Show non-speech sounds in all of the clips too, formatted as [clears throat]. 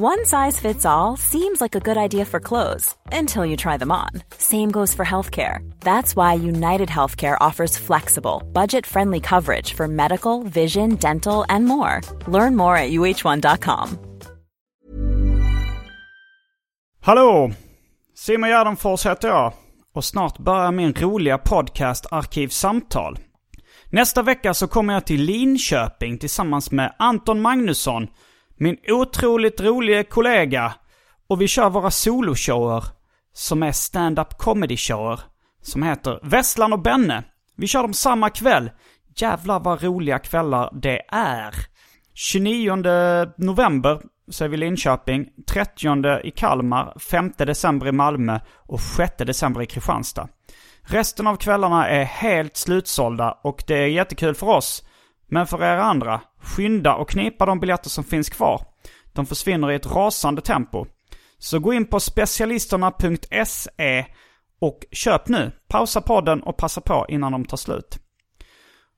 One size fits all seems like a good idea for clothes until you try them on. Same goes for healthcare. That's why United Healthcare offers flexible, budget friendly coverage for medical, vision, dental, and more. Learn more at uh1.com. Hallå! Simon Gärdenfors heter jag. Och snart börjar min roliga podcast Arkivsamtal. Nästa vecka så kommer jag till Linköping tillsammans med Anton Magnusson, min otroligt roliga kollega. Och vi kör våra soloshower, som är stand-up comedy-shower, som heter Vesslan och Benne. Vi kör dem samma kväll. Jävlar vad roliga kvällar det är. 29 november så är vi i Linköping, 30 i Kalmar, 5 december i Malmö och 6 december i Kristianstad. Resten av kvällarna är helt slutsålda och det är jättekul för oss. Men för er andra, skynda och knipa de biljetter som finns kvar. De försvinner i ett rasande tempo. Så gå in på specialisterna.se och köp nu. Pausa podden och passa på innan de tar slut.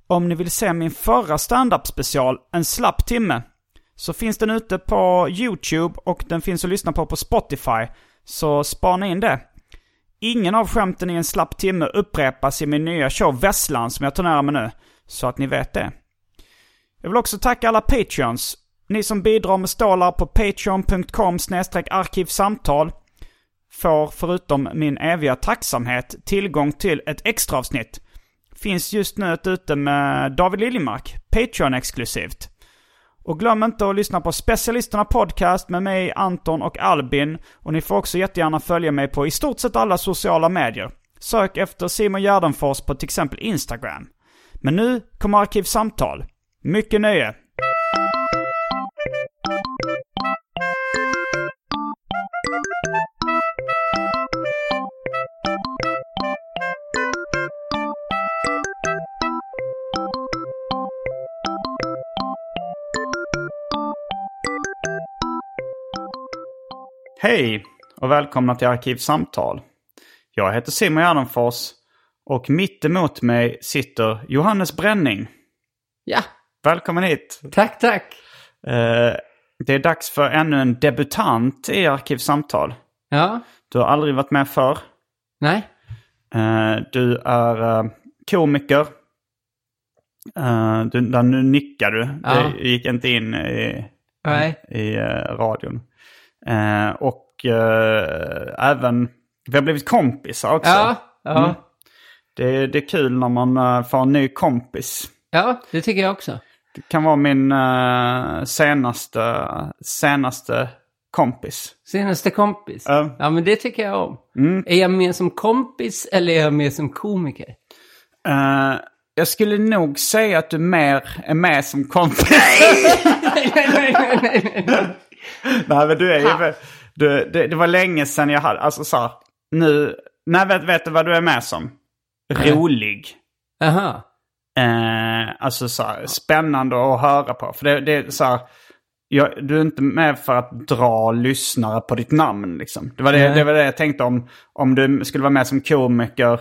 Om ni vill se min förra stand-up special, En slapp timme, så finns den ute på YouTube och den finns att lyssna på på Spotify. Så spana in det. Ingen av skämten i en slapp timme upprepas i min nya show Vesslan som jag turnerar med nu. Så att ni vet det. Jag vill också tacka alla Patreons. Ni som bidrar med stålar på patreon.com arkivsamtal får förutom min eviga tacksamhet tillgång till ett extra avsnitt. Finns just nu ett ute med David Liljemark, Patreon-exklusivt. Och glöm inte att lyssna på Specialisterna Podcast med mig, Anton och Albin. Och ni får också jättegärna följa mig på i stort sett alla sociala medier. Sök efter Simon Gärdenfors på till exempel Instagram. Men nu kommer Arkivsamtal. Mycket nöje! Hej och välkomna till Arkivsamtal. Jag heter Simon Gärdenfors och mitt emot mig sitter Johannes Bränning. Ja, Välkommen hit! tack, tack. Eh, det är dags för ännu en debutant i Arkivsamtal. Ja, Du har aldrig varit med förr. nej. Eh, du är eh, komiker. Du, där nu nickar du. Ja. Det gick inte in i, Nej. i radion. Och även, vi har blivit kompisar också. Ja, ja. Mm. Det, det är kul när man får en ny kompis. ja, det tycker jag också. Det kan vara min eh, senaste, senaste kompis. Senaste kompis. Ja. Ja, men det tycker jag om. Är jag med som kompis eller är jag med som komiker? Eh, jag skulle nog säga att du mer är med som kompis. nej, [laughs] nej, nej, nej, nej. Nej men du är ju... Du, det, det var länge sedan jag hade... Alltså så här, nu... Nej, vet, vet du vad du är med som? Rolig. Aha. Eh, alltså så här, spännande att höra på. För det, det är så här... Jag, du är inte med för att dra lyssnare på ditt namn liksom. Det var det, det, var det jag tänkte om, om du skulle vara med som komiker.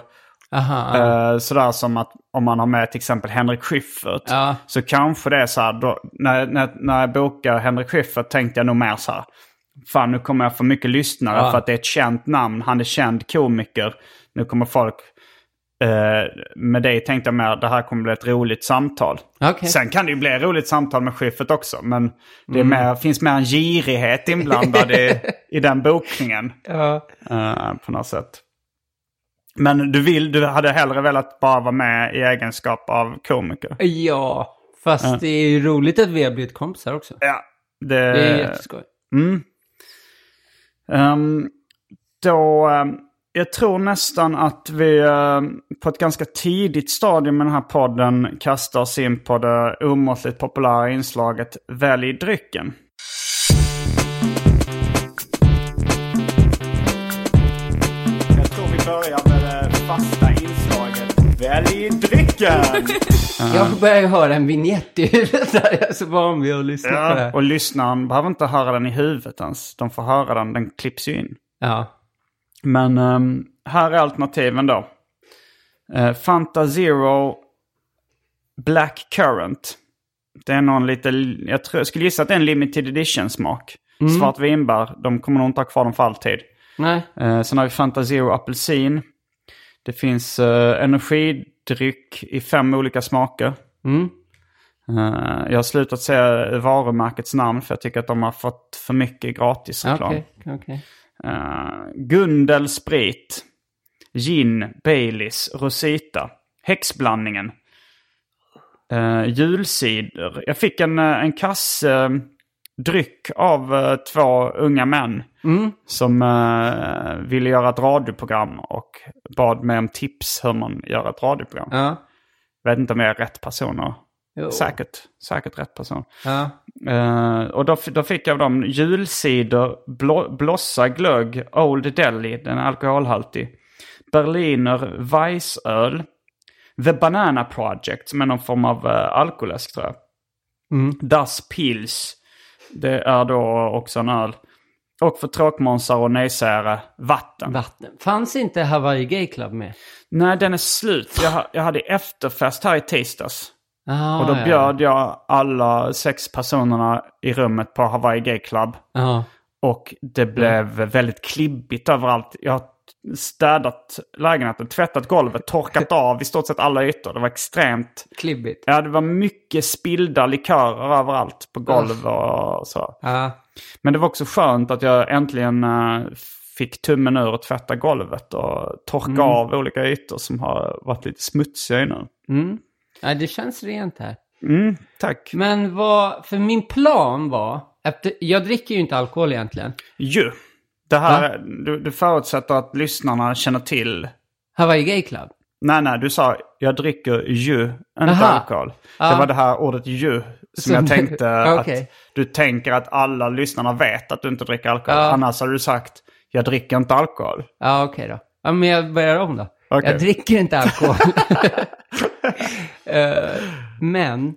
Aha. ja. Eh, sådär som att om man har med till exempel Henrik Schyffert. Ja. Så kanske det är så här, då, när, när, när jag bokar Henrik Schyffert tänkte jag nog mer så här. Fan nu kommer jag få mycket lyssnare Ja. för att det är ett känt namn. Han är känd komiker. Nu kommer folk... Eh, med dig tänkte jag mer det här kommer bli ett roligt samtal. Okej. Sen kan det ju bli ett roligt samtal med Schyffert också. Men det Mm. mer, finns mer en girighet inblandad i, [laughs] i den bokningen. Ja. eh, på något sätt. Men du, vill, du hade hellre velat bara vara med i egenskap av komiker? ja, fast det är ju roligt att vi har blivit kompisar också. Ja. Det, Det är jätteskoj. Mm. Ehm, då, ehm, jag tror nästan att vi eh, på ett ganska tidigt stadium med den här podden kastar oss in på det omåttligt populära inslaget Välj drycken. Jag tror vi börjar med det fasta inslaget Välj drycken! [laughs] jag börjar ju höra en vignett i huvudet där. Jag är så van vid att lyssna ja, på det. Och lyssnaren behöver inte höra den i huvudet ens. De får höra den, den klipps ju in. Ja. Men ehm, här är alternativen då. Uh, Fanta Zero Black Currant. Det är någon lite, jag, tror, jag skulle gissa att det är en limited edition smak. Svart vinbär, de kommer nog inte ha kvar dem för alltid. Nej. Uh, sen har vi Fanta Zero apelsin. Det finns uh, energidryck i fem olika smaker. Mm. Eh, jag har slutat säga varumärkets namn för jag tycker att de har fått för mycket gratis reklam. Okej, okej. Uh, Gundel sprit. Gin, Baileys, Rosita. Häxblandningen. Uh, julcider. Jag fick en, eh, en kasse eh, dryck av eh, två unga män. Som eh, ville göra ett radioprogram och bad mig om tips hur man gör ett radioprogram. Ja. Vet inte om jag är rätt personer. Jo. Säkert, säkert rätt person. Ja. Eh, och då, då fick jag av dem julcider, blå, blossa glögg, Old Delhi, den är alkoholhaltig. Berliner Weissöl. The Banana Project, som är någon form av uh, alkoläsk tror jag. Das Pils, det är då också en öl. Och för tråkmånsar och nejsägare, vatten. Vatten. Fanns inte Hawaii Gay Club med? Nej, den är slut. Jag, jag hade efterfest här i tisdags. Ah, Och då ja. bjöd jag alla sex personerna i rummet på Hawaii Gay Club. Ja. Och det blev väldigt klibbigt överallt. Jag har städat lägenheten, tvättat golvet, torkat av i stort sett alla ytor. Det var extremt... Klibbigt. Ja, det var mycket spillda likörer överallt på golv och så. Ja. Men det var också skönt att jag äntligen eh, fick tummen ur att tvätta golvet och torka av olika ytor som har varit lite smutsiga innan. Ja, det känns rent här. Mm, tack. Men vad, för min plan var, efter, jag dricker ju inte alkohol egentligen. Ju. Det här, du, du förutsätter att lyssnarna känner till Hawaii Gay Club. Nej, nej, du sa jag dricker ju, inte Aha. alkohol. Det var det här ordet ju som Som- jag tänkte [laughs] Okej. att du tänker att alla lyssnarna vet att du inte dricker alkohol. Ja. Annars har du sagt jag dricker inte alkohol. Ja, okej då. Ja, men jag börjar om då. Okej. Jag dricker inte alkohol. [laughs] [laughs] [laughs] Eh, men,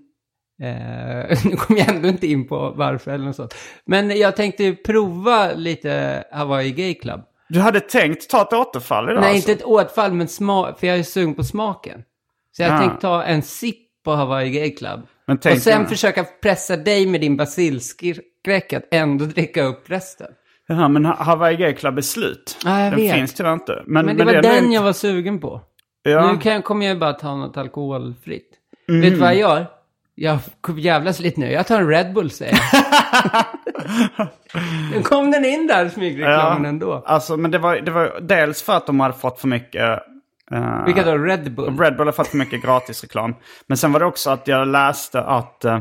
eh, [laughs] nu kommer jag ändå inte in på varför eller något sånt. Men jag tänkte prova lite Hawaii Gay Club. Du hade tänkt ta ett återfall idag Nej, alltså. inte ett åtfall, men smak, för jag är sugen på smaken. Så jag Ah. tänkte ta en sipp på Hawaii Gay Club. Men och sen försöka pressa dig med din basilskräck att ändå dricka upp resten. Jaha, men Ha- Hawaii Gay Club är slut. Ja, jag den vet. finns tyvärr inte. Men, Men det var är den jag var sugen på. Ja. Nu kan, kommer jag bara ta något alkoholfritt. Mm. Vet du vad jag gör? Jag jävlas lite nu. Jag tar en Red Bull säger jag. [laughs] nu kom den in där, smygreklamen ändå. Alltså, men det var, det var dels för att de hade fått för mycket... Uh, Vilka då? Red Bull? Red Bull har fått för mycket gratisreklam. Men sen var det också att jag läste att eh,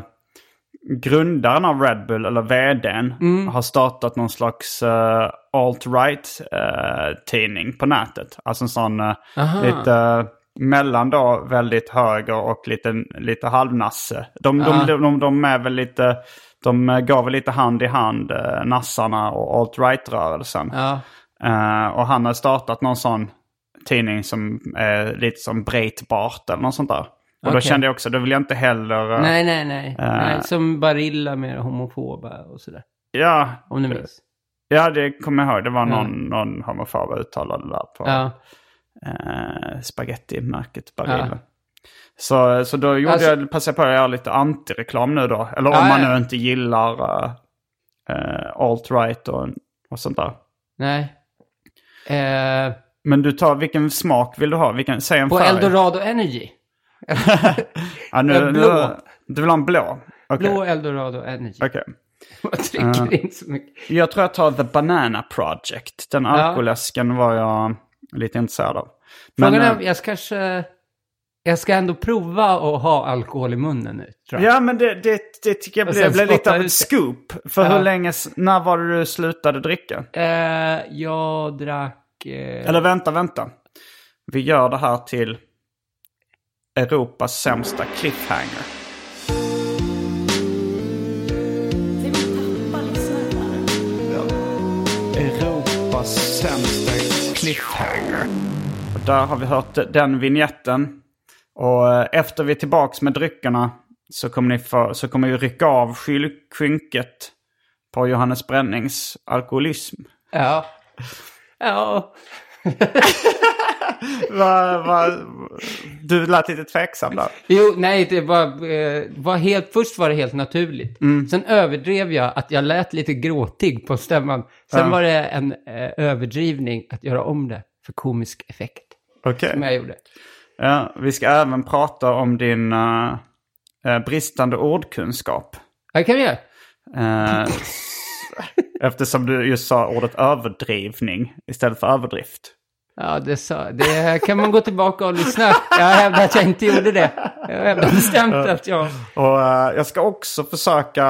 grundaren av Red Bull, eller vdn, Mm. har startat någon slags uh, alt-right eh, tidning på nätet. Alltså en sån eh, lite eh, mellan då väldigt höger och lite, lite halvnasse. De, de, de, de, de är väl lite, de eh, går väl lite hand i hand, uh, nassarna och alt-right-rörelsen. Eh, och han har startat någon sån tidning som är lite som Breitbart eller något sånt där. Och då Okej. kände jag också, då vill jag inte heller... eh, Nej, nej, nej. Eh. nej. Som Barilla med homofoba och sådär. Ja, Om du minns. ja, det kommer jag ihåg. Det var någon, någon homofob uttalade där på Ja. eh, spagettimärket Barilla. Ja. Så, så då gjorde Alltså- jag, passade jag på att göra lite antireklam nu då. Eller om Ja, man ja. nu inte gillar uh, alt-right och, och sånt där. Nej. Eh, Men du tar, vilken smak vill du ha? Vilken, säg en på färg. Eldorado Energy. [laughs] Ja, nu, Eh, blå. Nu, du vill ha en blå? Okej. Blå Eldorado Energy. Okej. [laughs] Jag dricker inte så mycket. Jag tror jag tar The Banana Project. Den alkoläsken var jag lite intresserad av. Men, Frågan eh, är, jag ska kanske... Jag ska ändå prova att ha alkohol i munnen nu, tror jag. Ja, men det, det, det tycker jag blev, blev lite av ett scoop. För Ja. hur länge, när var det du slutade dricka? Eh, jag drack... Eh, Eller vänta, vänta. Vi gör det här till Europas sämsta cliffhanger. Europas sämsta cliffhanger. Och där har vi hört den vignetten. Och eh, efter vi är tillbaks med dryckerna så kommer, ni få, så kommer vi rycka av skynket på Johannes Brännings alkoholism. Ja. [laughs] Ja. [laughs] Va, va, du lät lite tveksam där. Jo, nej, det var, eh, var helt, först var det helt naturligt. Sen överdrev jag att jag lät lite gråtig på stämman. Sen Ja. var det en eh, överdrivning att göra om det för komisk effekt. Okej. Som jag gjorde. Ja, vi ska även prata om din eh, bristande ordkunskap. Det kan vi göra. Eh, [laughs] eftersom du just sa ordet överdrivning istället för överdrift. Ja, det, sa, det kan man gå tillbaka och lyssna. Jag hävdar att jag inte gjorde det. Jag hävdar bestämt att jag... Och eh, jag ska också försöka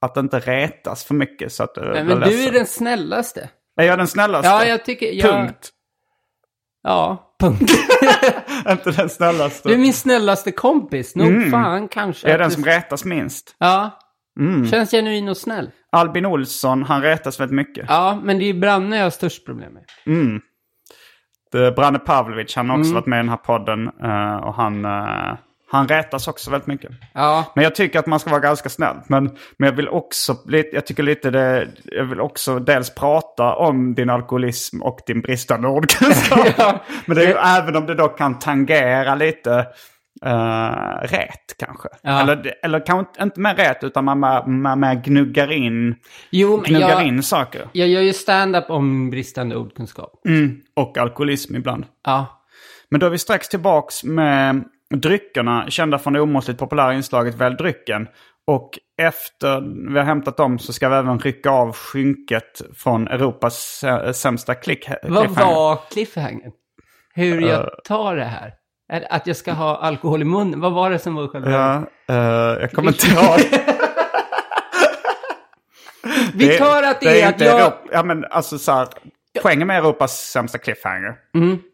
att inte retas för mycket så att du Nej, blir men du är den snällaste. Är jag den snällaste? Ja, jag tycker... Jag, Punkt. Ja, punkt. [laughs] inte den snällaste. Du är min snällaste kompis. Nog fan kanske. jag är den du- som retas minst. Ja. Känns genuin och snäll. Albin Olsson, han retas väldigt mycket. Ja, men det är Branne jag har störst problem med. Det- Branne Pavlovic, han har Mm. också varit med i den här podden. eh, och han, eh, han retas också väldigt mycket. Ja, Men jag tycker att man ska vara ganska snäll. Men, men jag vill också, jag tycker lite det, jag vill också dels prata om din alkoholism och din bristande ordkunskap. Ja. [laughs] Men det är ju, även om det då kan tangera lite uh, rät kanske. Ja. Eller, eller kanske inte med rät utan man, man, man, man gnuggar in, jo, gnuggar jag, in saker. jag gör ju stand-up om bristande ordkunskap. Mm. Och alkoholism ibland. Ja. Men då är vi strax tillbaks med dryckerna, kända från det omåttligt populära inslaget Välj drycken. Och efter vi har hämtat dem så ska vi även rycka av skynket från Europas sä- sämsta klick. Vad cliffhanger. var cliffhangern? Hur Eh. jag tar det här? Det Att jag ska ha alkohol i munnen? Vad var det som var själva... Ja, eh, jag kommer inte ihåg. [laughs] Vi tar att det, är att jag... Europa, ja, men alltså så här, poängen med Europas sämsta cliffhanger,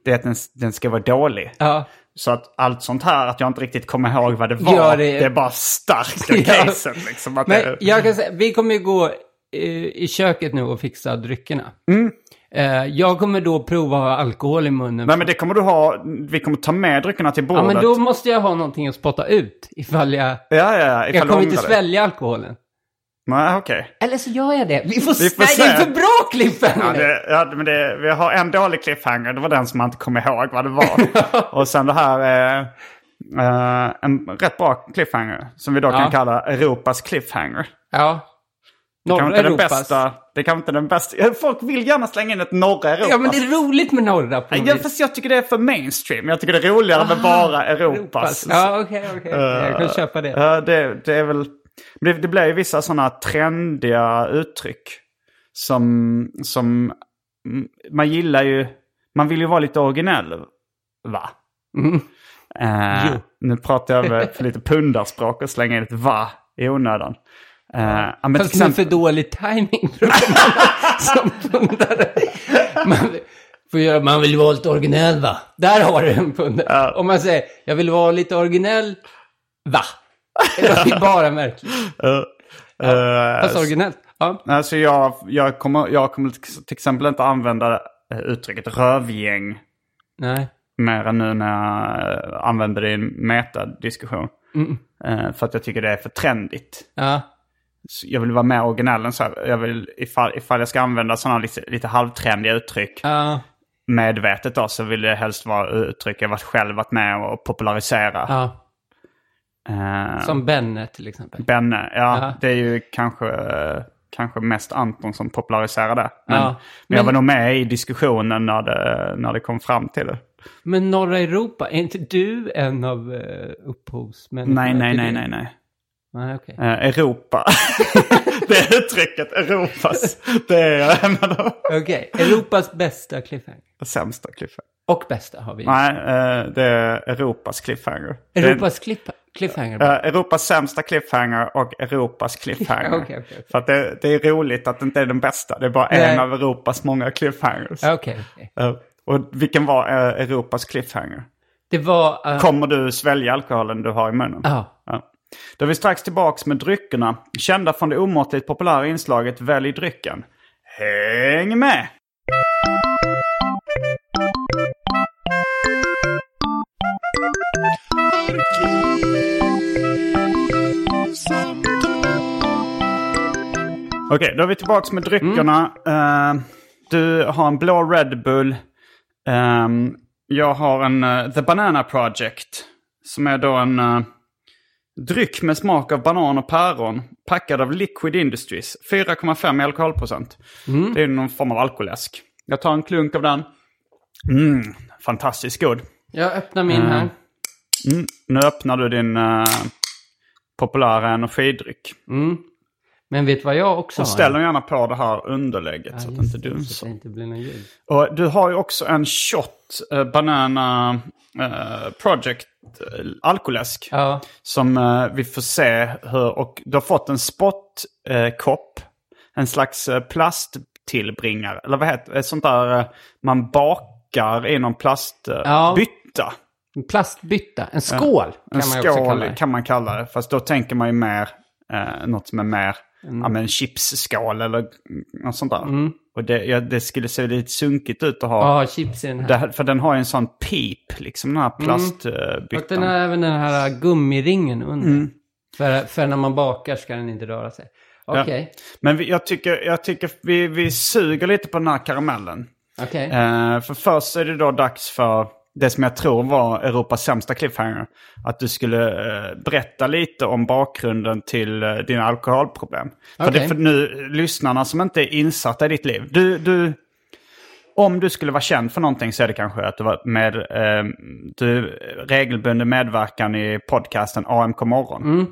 det är att den, den ska vara dålig. Ja. Så att allt sånt här, att jag inte riktigt kommer ihåg vad det var, Ja, det... det- är bara starka [laughs] Ja. caset. Liksom, Men det... jag kan säga, vi kommer ju gå eh, i köket nu och fixa dryckerna. Mm. Eh, jag kommer då prova att ha alkohol i munnen. Nej men det kommer du ha, vi kommer ta med dryckerna till bordet. ja, men då måste jag ha någonting att spotta ut ifall jag... Ja, ja, ja. Ifall Jag kommer inte svälja alkoholen. Nej, okej. Eller så gör jag det. Vi får, Vi får Nej, det är se. för bra cliffhanger Ja, det, ja, men det, vi har en dålig cliffhanger, det var den som man inte kommer ihåg vad det var. [laughs] och sen det här är eh, en rätt bra cliffhanger, som vi då Ja. kan kalla Europas cliffhanger. Ja. Det kan Norra Europas. bästa, det kan inte den bästa. Folk vill gärna slänga in ett norra Europas. Ja, men det är roligt med norra på Ja, fast jag tycker det är för mainstream. Jag tycker det är roligare med bara Europas. Ja, okej, okej. Jag kan köpa det. Ja, det, det är väl... Det, det blir ju vissa sådana trendiga uttryck. Som, som... mm, Man gillar ju... Man vill ju vara lite originell. Va? Mm. Eh, Jo. nu pratar jag med för lite pundarspråk och slänger in ett va i onödan. Ja, men Fast med exempel, för dålig timing [laughs] som pundare. Man, får göra, man vill vara lite originell va? Där har du en pundare. Om man säger, jag vill vara lite originell, va? Det är bara märkligt. eh, Fast originellt. Ja. Alltså jag, jag, kommer, jag kommer till exempel inte använda eh, uttrycket rövgäng Nej. mer än nu när jag använder det i en metadiskussion. Eh, för att jag tycker det är för trendigt. Ja. Jag vill vara mer originell än så. här. Jag vill, ifall, ifall jag ska använda sådana lite, lite halvtrendiga uttryck Ja. medvetet då, så vill det helst vara uttryck jag varit själv varit med och popularisera. ja. Eh, Som Benne till exempel. Benne, ja, Ja. det är ju kanske, eh, kanske mest Anton som populariserar det. Men, Ja. men jag var Men- nog med i diskussionen när det, när det kom fram till det. Men norra Europa, är inte du en av uh, upphovsmännen? Nej, nej, nej, nej, nej. Nej, okej. Eh, Europa. [laughs] det är uttrycket, Europas. Det är en av de Okej, Europas bästa cliffhanger. sämsta cliffhanger. Och bästa har vi. Nej, eh, det är Europas cliffhanger. Det Europas cliff, cliffhanger. Eh, Europas sämsta cliffhanger och Europas [laughs] cliffhanger. Okej, okej. För att det, det är roligt att det inte är den bästa. Det är bara Nej. en av Europas många cliffhangers. Okej. Eh, och vilken var eh, Europas cliffhanger? Det var... eh, Kommer du svälja alkoholen du har i munnen? Ja. Då är vi strax tillbaks med dryckerna. Kända från det omåttligt populära inslaget Välj drycken. Häng med! Okej, då är vi tillbaka med dryckerna. Eh, du har en blå Red Bull. Ehm, jag har en eh, The Banana Project. Som är då en eh, dryck med smak av banan och päron. Packad av Liquid Industries. 4,5 i alkoholprocent. Det är någon form av alkoläsk. Jag tar en klunk av den. Mm, fantastiskt god. Jag öppnar min här. Mm, nu öppnar du din eh, populära energidryck. Mm. Men vet du vad jag också Och har? ställ den gärna på det här underlägget så att det inte Så det dunsar. inte blir någon ljud. Och du har ju också en shot eh, Banana eh, Project eh, alkoläsk. Ja. Som eh, vi får se hur, och du har fått en spottkopp. Eh, en slags eh, plasttillbringare. Eller vad heter det? Sånt där eh, man bakar i någon plastbytta. Ja. En plastbytta. En skål kan En man ju också skål kalla det. kan man kalla det. Fast då tänker man ju mer eh, något som är mer, Mm. ja men chipsskål eller något sånt där. Och det, ja, det skulle se lite sunkigt ut att ha. Ja, chips i den här. Det, för den har ju en sån pip, liksom den här plastbyttan. Och den har även den här gummiringen under. Mm. För, för när man bakar ska den inte röra sig. Okej. Men vi, jag tycker, jag tycker vi, vi suger lite på den här karamellen. Okej. Eh, för först är det då dags för det som jag tror var Europas sämsta cliffhanger. Att du skulle eh, berätta lite om bakgrunden till eh, dina alkoholproblem. För, Okej. det, för nu, lyssnarna som inte är insatta i ditt liv. Du, du, om du skulle vara känd för någonting så är det kanske att du var med, eh, du regelbunden medverkan i podcasten AMK Morgon. Mm.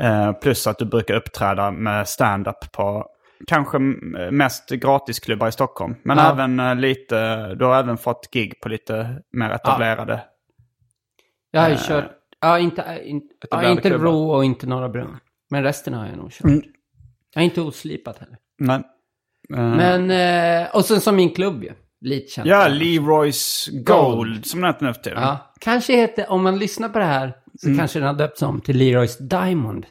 Eh, plus att du brukar uppträda med stand-up på kanske mest gratisklubbar i Stockholm. Men Ja. även eh, lite, du har även fått gig på lite mer etablerade. Jag har ju Eh, kört, ja inte, äh, in, ja, inte klubbar. Rå och inte Norra Brunn. Men resten har jag nog kört. Mm. Jag är inte oslipat heller. Nej. Eh, Men, eh, och sen som min klubb ju. Lite känt. ja, Leroy's Gold, som den heter nu för tiden. Ja, kanske heter, om man lyssnar på det här, så Mm. kanske den har döpts om till Leroys Diamond.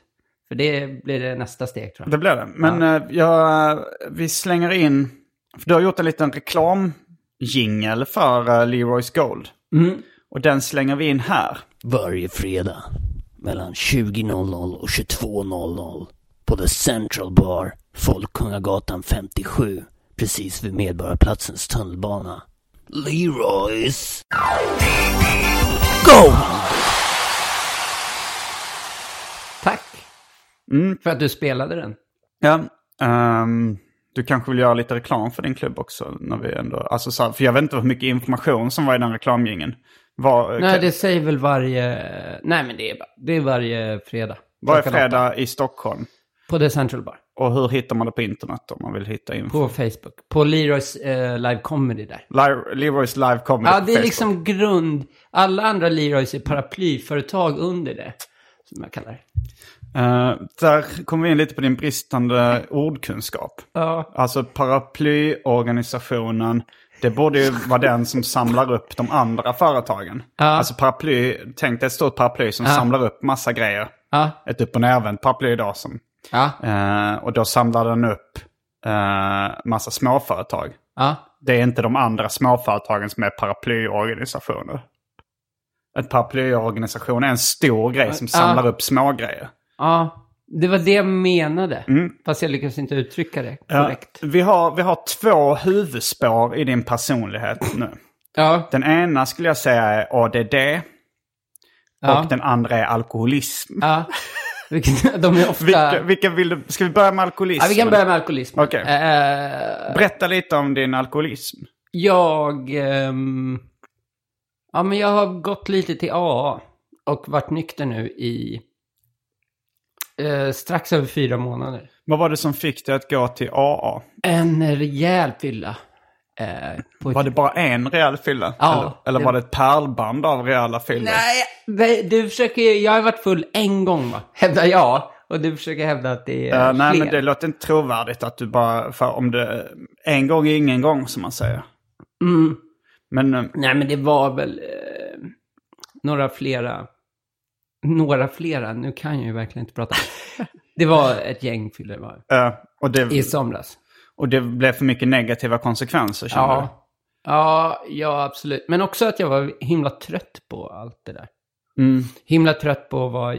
För det blir det nästa steg tror jag. Det blir det. Men eh, jag, vi slänger in, för du har gjort en liten reklamjingel för uh, Leroy's Gold. Mm. Och den slänger vi in här. Varje fredag mellan 20.00 och 22.00 på The Central Bar, Folkungagatan 57, precis vid Medborgarplatsens tunnelbana. Leroy's Go! Tack! Mm. För att du spelade den. Ja, ehm, du kanske vill göra lite reklam för din klubb också? När vi ändå, alltså, så, här- för jag vet inte hur mycket information som var i den reklamgingen. Var, Nej, det säger väl varje... Nej, men det är, det är varje fredag. Varje fredag i Stockholm. På The Central Bar. Och hur hittar man det på internet om man vill hitta info? På Facebook. På Leroys eh, live comedy där. Leroy's live comedy Ja, det är Facebook. liksom grund. Alla andra Leroys är paraplyföretag under det. Som jag kallar det. Eh, där kommer vi in lite på din bristande ordkunskap. Ja. Alltså paraplyorganisationen, det borde ju vara den som samlar upp de andra företagen. Ja. Alltså paraply, tänk dig ett stort paraply som Ja. samlar upp massa grejer. Ja. Ett upp och nervänt paraply idag som Ja. Eh, och då samlar den upp eh, massa småföretag. Ja. Det är inte de andra småföretagen som är paraplyorganisationer. En paraplyorganisation är en stor grej som samlar upp smågrejer. Ja. Det var det jag menade. Fast jag lyckas inte uttrycka det Mm. Ja, korrekt. vi, har, vi har två huvudspår i din personlighet nu. Ja. Den ena skulle jag säga är ADD. Ja. Och den andra är alkoholism. Ja. De är ofta... Vilka, vilka vill du, ska vi börja med alkoholism? Ja, vi kan börja med alkoholism. Okej. Eh, Berätta lite om din alkoholism. jag... ehm, ja, men jag har gått lite till AA. Och varit nykter nu i... eh, strax över fyra månader. Vad var det som fick dig att gå till AA? En rejäl fylla. Eh, på ett... Var det bara en rejäl fylla? Ja, eller eller det- var det ett pärlband av rejäla fyllor? Nej, nej, du försöker... Jag har varit full en gång, va? Hävdar jag. Och du försöker hävda att det är Eh, nej, fler. men det låter inte trovärdigt att du bara... För om det... En gång är ingen gång, som man säger. Mm. Men... eh, Nej, men det var väl eh, några flera. Några flera, nu kan jag ju verkligen inte prata. Det var ett gäng fyllor var eh, och, det, i somras. och det blev för mycket negativa konsekvenser, kände du? Ja. ja, ja, absolut. Men också att jag var himla trött på allt det där. Mm. Himla trött på att vara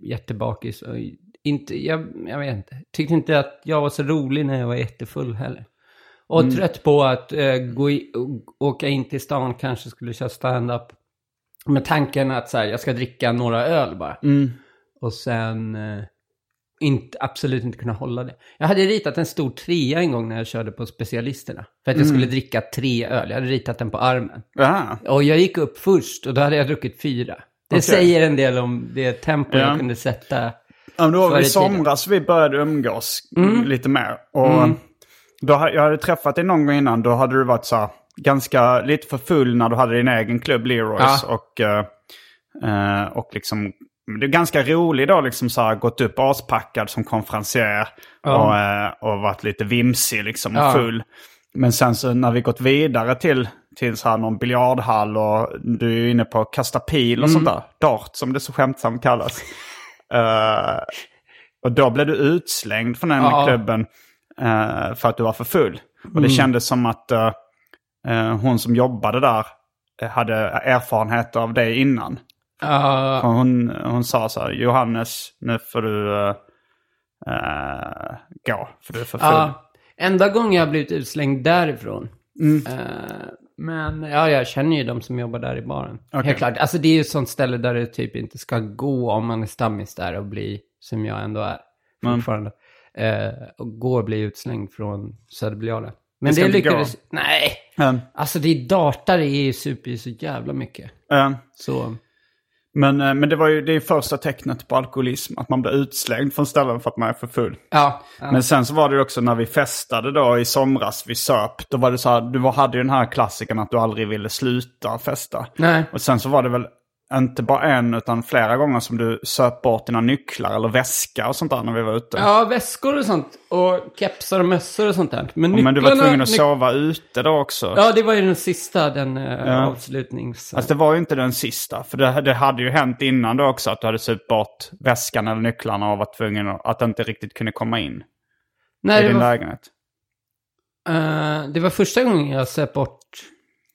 jättebakis. Och inte, jag, jag vet inte. Tyckte inte att jag var så rolig när jag var jättefull heller. Och Mm. trött på att eh, gå i, åka in till stan, kanske skulle köra stand-up. Med tanken att så här, jag ska dricka några öl bara. Mm. Och sen eh, inte, absolut inte kunna hålla det. Jag hade ritat en stor trea en gång när jag körde på specialisterna. För att jag Mm. skulle dricka tre öl. Jag hade ritat den på armen. Jaha. Och jag gick upp först och då hade jag druckit fyra. Det Okej. säger en del om det tempo Ja. jag kunde sätta. Ja, men det var i somras vi började umgås Mm. lite mer. Och då, ha- jag hade träffat dig någon gång innan. Då hade du varit så här, ganska lite för full när du hade din egen klubb Leroys. Ja. Och, eh, eh, och liksom, det är ganska roligt då liksom så här, gått upp aspackad som konferencier. Och, eh, och varit lite vimsig liksom och Ja. full. Men sen så när vi gått vidare till, till så här någon biljardhall och du är inne på kasta pil och sånt där. Dart som det så skämtsamt kallas. Eh, och då blev du utslängd från den Ja. klubben eh, för att du var för full. Och det kändes som att eh, hon som jobbade där eh, hade erfarenhet av det innan. Och Hon, hon sa så här, Johannes, nu får du eh, eh, gå, för du är för full. ja, enda gången jag blivit utslängd därifrån. Mm. Eh, men ja, jag känner ju de som jobbar där i baren. Okej. Helt klart. Alltså det är ju ett sånt ställe där det typ inte ska gå om man är stammis där och bli, som jag ändå är Mm. fortfarande. Eh, och gå och bli utslängd från Söderbiljalen. Men Det lyckades... Nej! Mm. Alltså det är dartare är ju super ju så jävla mycket. Eh, Så... men, eh, men det var ju det är första tecknet på alkoholism, att man blir utslängd från ställen för att man är för full. Ja. ja. Men sen så var det också när vi festade då i somras, vi söp, då var det så här, du hade ju den här klassiken att du aldrig ville sluta festa. Nej. Och sen så var det väl inte bara en utan flera gånger som du söp bort dina nycklar eller väska och sånt där när vi var ute. Ja, väskor och sånt. Och kepsar och mössor och sånt där. Men nycklarna... Men du var tvungen att sova ute då också. Ja, det var ju den sista, den uh, Ja. avslutnings... Alltså det var ju inte den sista. För det, det hade ju hänt innan då också att du hade supit bort väskan eller nycklarna och var tvungen att, att inte riktigt kunde komma in Nej, i din var, lägenhet. eh, det var första gången jag söp bort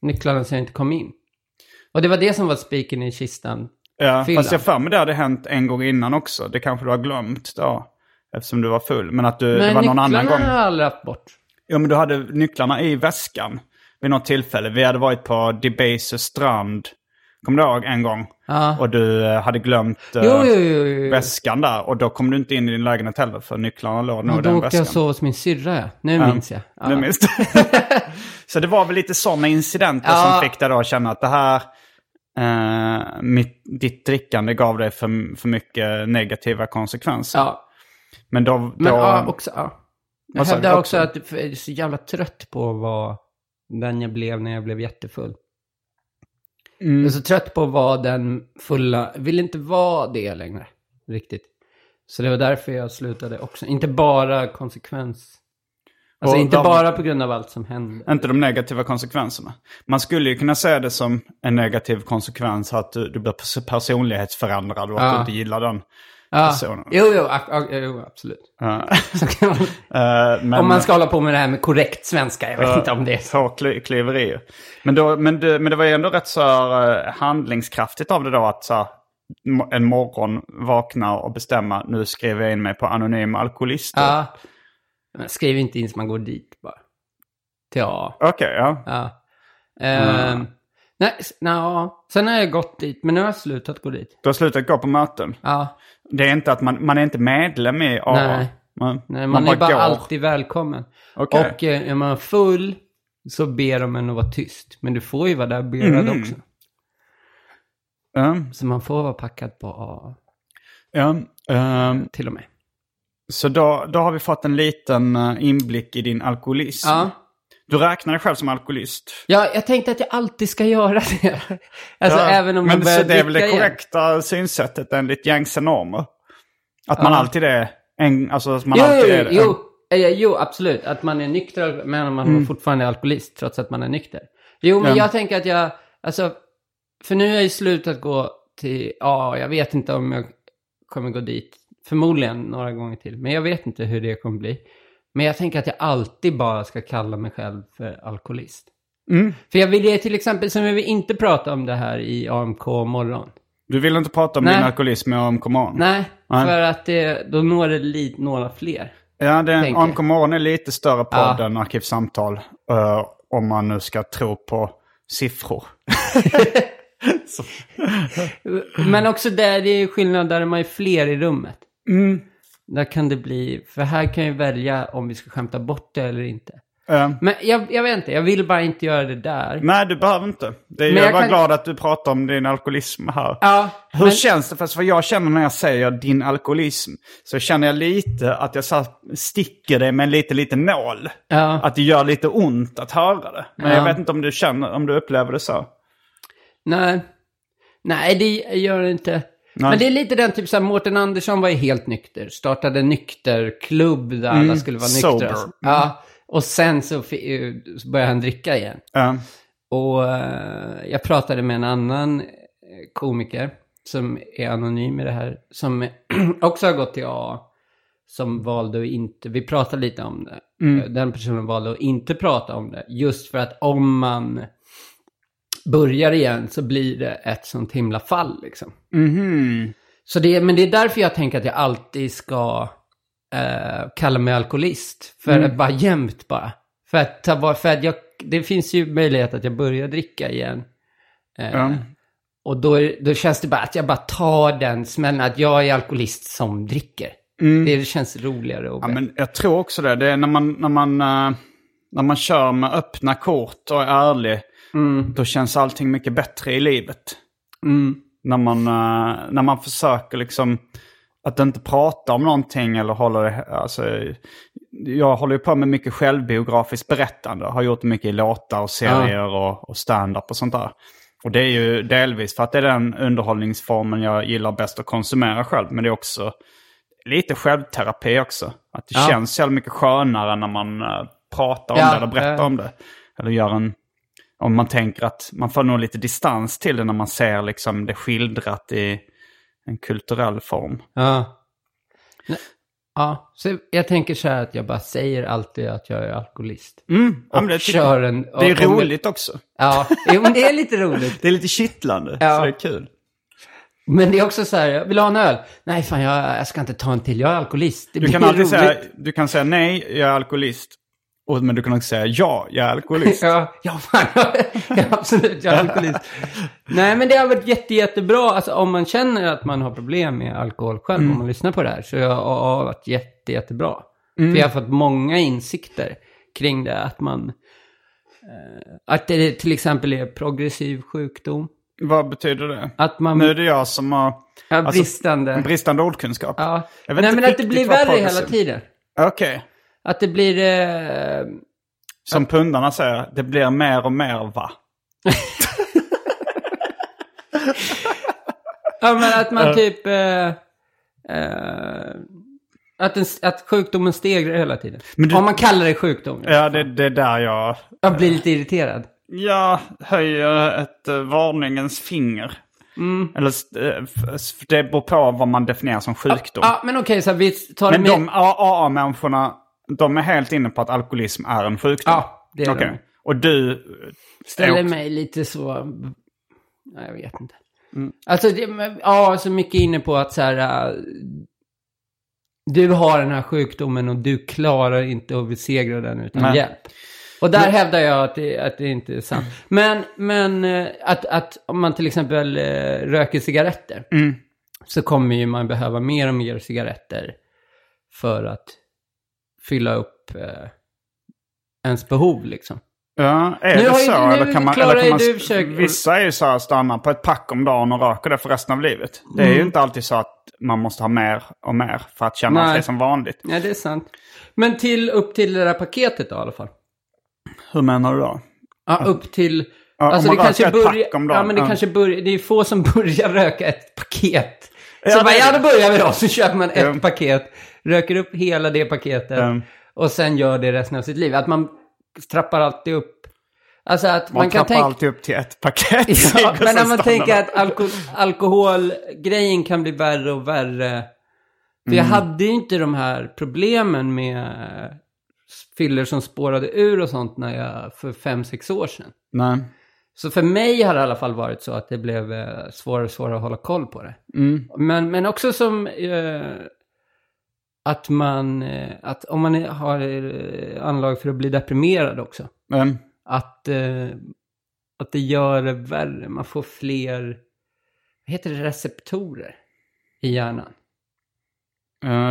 nycklarna så jag inte kom in. Och det var det som var spiken i kistan. Ja, Fyllan. fast jag för mig det hade hänt en gång innan också. Det kanske du har glömt då. Eftersom du var full. Men att du, det Men var någon annan nycklarna gång. har jag aldrig haft bort. Ja, men du hade nycklarna i väskan vid något tillfälle. Vi hade varit på Debaser strand. Kommer du ihåg en gång? Ja. Och du eh, hade glömt eh, Jo, jo, jo. jo. väskan där. Och då kom du inte in i din lägenhet heller för nycklarna låg nog i då den åkte väskan. jag och sov hos min syrra, ja. Nu Ja, minns jag. Ja. Nu minns du. [laughs] Så det var väl lite sådana incidenter Ja. som fick dig då att känna att det här, eh, mitt, ditt drickande gav dig för, för mycket negativa konsekvenser. Ja. Men då... då Men ja, också, ja. Jag Vad hävdar också att jag är så jävla trött på vara den jag blev när jag blev jättefull. Mm. Jag är så trött på att vara den fulla, vill inte vara det längre. Riktigt. Så det var därför jag slutade också. Inte bara konsekvens. Alltså Och inte de- bara på grund av allt som hände. Inte de negativa konsekvenserna. Man skulle ju kunna se det som en negativ konsekvens att du, du blir pers- personlighetsförändrad och att Ja. du inte gillar den Ja. Jo, jo, jo, absolut. Man, [laughs] Eh, men, om man ska hålla på med det här med korrekt svenska, jag vet inte om det är så. Hårklyverier. Men, då, men, det, men det var ju ändå rätt så eh, handlingskraftigt av det då att så här, en morgon vakna och bestämma nu skriver jag in mig på anonym alkoholist. Ja. Skriv inte in så man går dit bara. Till A. Okej, ja. Ja. Ehm, nej, s- nja. sen har jag gått dit, men nu har jag slutat gå dit. Du har slutat gå på möten. Ja. Det är inte att man, man är inte medlem i AA. Nej. Man, Nej, man, är bara går. alltid välkommen. Okej. Och eh, är man full så ber de en att vara tyst. Men du får ju vara där berörd Mm. också. Ja, Så man får vara packad på A ja. ehm, till och med. så då, då har vi fått en liten eh, inblick i din alkoholism. Ja. Du räknar dig själv som alkoholist. ja, jag tänkte att jag alltid ska göra det. [laughs] Alltså Ja, även om men jag börjar så det är väl det dricka igen. korrekta synsättet enligt gängse normer? Att man Ja. alltid är en, alltså att man Jo, alltid är jo, eh, jo, absolut. Att man är nykter, men man Mm. är fortfarande alkoholist trots att man är nykter. Jo, men Ja. jag tänker att jag, alltså, för nu har jag ju slutat gå till, ja, jag vet inte om jag kommer gå dit. Förmodligen några gånger till, men jag vet inte hur det kommer bli. Men jag tänker att jag alltid bara ska kalla mig själv för alkoholist. Mm. För jag vill ju till exempel, som vi inte prata om det här i AMK morgon. Du vill inte prata om Nej. din alkoholism med AMK morgon? Nej, Nej. för att det, då når det lite några fler. Ja, det, tänker AMK morgon är lite större podd Ja. än Arkivsamtal. eh, om man nu ska tro på siffror. [laughs] [laughs] Men också där, det är skillnad, där är man ju fler i rummet. Mm. Där kan det bli, för här kan jag välja om vi ska skämta bort det eller inte. Eh, Men jag, jag vet inte, jag vill bara inte göra det där. nej, du behöver inte. Det är, Men jag jag var kan- glad att du pratade om din alkoholism här. Ja, Hur men, känns det? Fast vad jag känner när jag säger din alkoholism så känner jag lite att jag sticker det med lite, lite nål. ja, Att det gör lite ont att höra det. Men Ja. jag vet inte om du känner, om du upplever det så. nej. Nej, det gör det inte. Nej. Men det är lite den typ såhär, Mårten Andersson var ju helt nykter. Startade nykterklubb där alla skulle vara Mm. sober. nyktra. Ja, och sen så, så började han dricka igen. Ja. Och eh, jag pratade med en annan eh, komiker som är anonym i det här, som [clears throat] också har gått till A, som valde att inte, vi pratade lite om det, Eh, den personen valde att inte prata om det, just för att om man börjar igen så blir det ett sånt himla fall liksom. Mhm. Så det, men det är därför jag tänker att jag alltid ska eh, kalla mig alkoholist. För att bara jämt bara. För att, för att jag, det finns ju möjlighet att jag börjar dricka igen. Eh, Ja. Och då, då känns det bara att jag bara tar den smällen att jag är alkoholist som dricker. Det känns roligare och Mm. Ja, men jag tror också det. Det är när man, när man, eh, när man kör med öppna kort och är ärlig. Då känns allting mycket bättre i livet. Mm. När man, eh, när man försöker liksom att inte prata om någonting eller hålla det, alltså, jag håller ju på med mycket självbiografiskt berättande. Har gjort mycket i låtar och serier och, och stand-up och sånt där. Och det är ju delvis för att det är den underhållningsformen jag gillar bäst att konsumera själv. Men det är också lite självterapi också. Att det Ja. känns så mycket skönare när man eh, pratar om Ja, det eller berättar ja. om det. Eller gör en... Om man tänker att man får nog lite distans till det när man ser liksom det skildrat i en kulturell form. Ja. Nej, Ja, så jag tänker så här att jag bara säger alltid att jag är alkoholist. Mm, Och det, kör en... det är roligt också. Ja, jo, men det är lite roligt. [laughs] Det är lite kittlande, Ja. så det är kul. Men det är också så här, jag vill ha en öl. Nej, fan jag, jag ska inte ta en till, jag är alkoholist. Det Du kan alltid roligt. säga, du kan säga nej, jag är alkoholist. Och, men du kan också säga ja, jag är alkoholist. [laughs] Ja, ja, fan, [laughs] ja, absolut, jag är alkoholist. Nej, men det har varit jätte, jättebra. Alltså om man känner att man har problem med alkohol själv, Mm. om man lyssnar på det här, så har har varit jätte, jättebra. Mm. För jag har fått många insikter kring det, att man... Eh, att det till exempel är progressiv sjukdom. Vad betyder det? Att man... Nu är det jag som har ja, alltså, bristande... en bristande ordkunskap. ja. Jag Nej, men att det blir värre hela tiden. Okej. Att det blir... Eh, Som pundarna säger, det blir mer och mer va? [laughs] Ja, men att man typ... Eh, eh, att, den, att sjukdomen stegrar hela tiden. Du- Om man kallar det sjukdom. Ja, det, det är där jag... Jag blir lite irriterad. Jag höjer ett uh, varningens finger. Mm. Eller eh, det beror på vad man definierar som sjukdom. Ja, men okej, så här, vi tar Men med... de AA-människorna, de är helt inne på att alkoholism är en sjukdom? Ja, det är Okej. de. Och du... eh, Ställer också- mig lite så... Nej, jag vet inte. Mm. Alltså, det, men, ja, så mycket inne på att så här... äh, du har den här sjukdomen och du klarar inte att besegra den utan Nej. hjälp. Och där hävdar jag att det, att det inte är sant. Men, men eh, att, att om man till exempel eh, röker cigaretter. Mm. Så kommer ju man behöva mer och mer cigaretter. För att fylla upp eh, ens behov liksom. Ja, är Nu det ju- så? nu eller kan man, eller kan ju man, du försök- Vissa är ju så här, stannar på ett pack om dagen och röker det för resten av livet. Det är Mm. ju inte alltid så att man måste ha mer och mer för att känna Nej. sig som vanligt. Ja, det är sant. Men till, upp till det där paketet då i alla fall. Hur menar du då? Ja, upp till... Ja, alltså det kanske börjar... Ja, men det kanske börjar... Det är få som [laughs] börjar röka ett paket. Så Ja, bara, det ja då börjar vi då. Så köper man ett paket, röker upp hela det paketet Ja. och sen gör det resten av sitt liv. Att man trappar alltid upp. Alltså att man, Man, kan tänka... alltid upp till ett paket. [laughs] Ja, [laughs] men när man tänker man. att alko alkoholgrejen kan bli värre och värre. För jag Mm. hade ju inte de här problemen med fyller som spårade ur och sånt när jag, för fem sex år sedan. Nej. Så för mig har det i alla fall varit så att det blev eh, svårare och svårare att hålla koll på det. Mm. Men, men också som eh, att man, eh, att om man har eh, anlag för att bli deprimerad också. Mm. Att, eh, att det gör det värre. Man får fler, vad heter det, receptorer i hjärnan.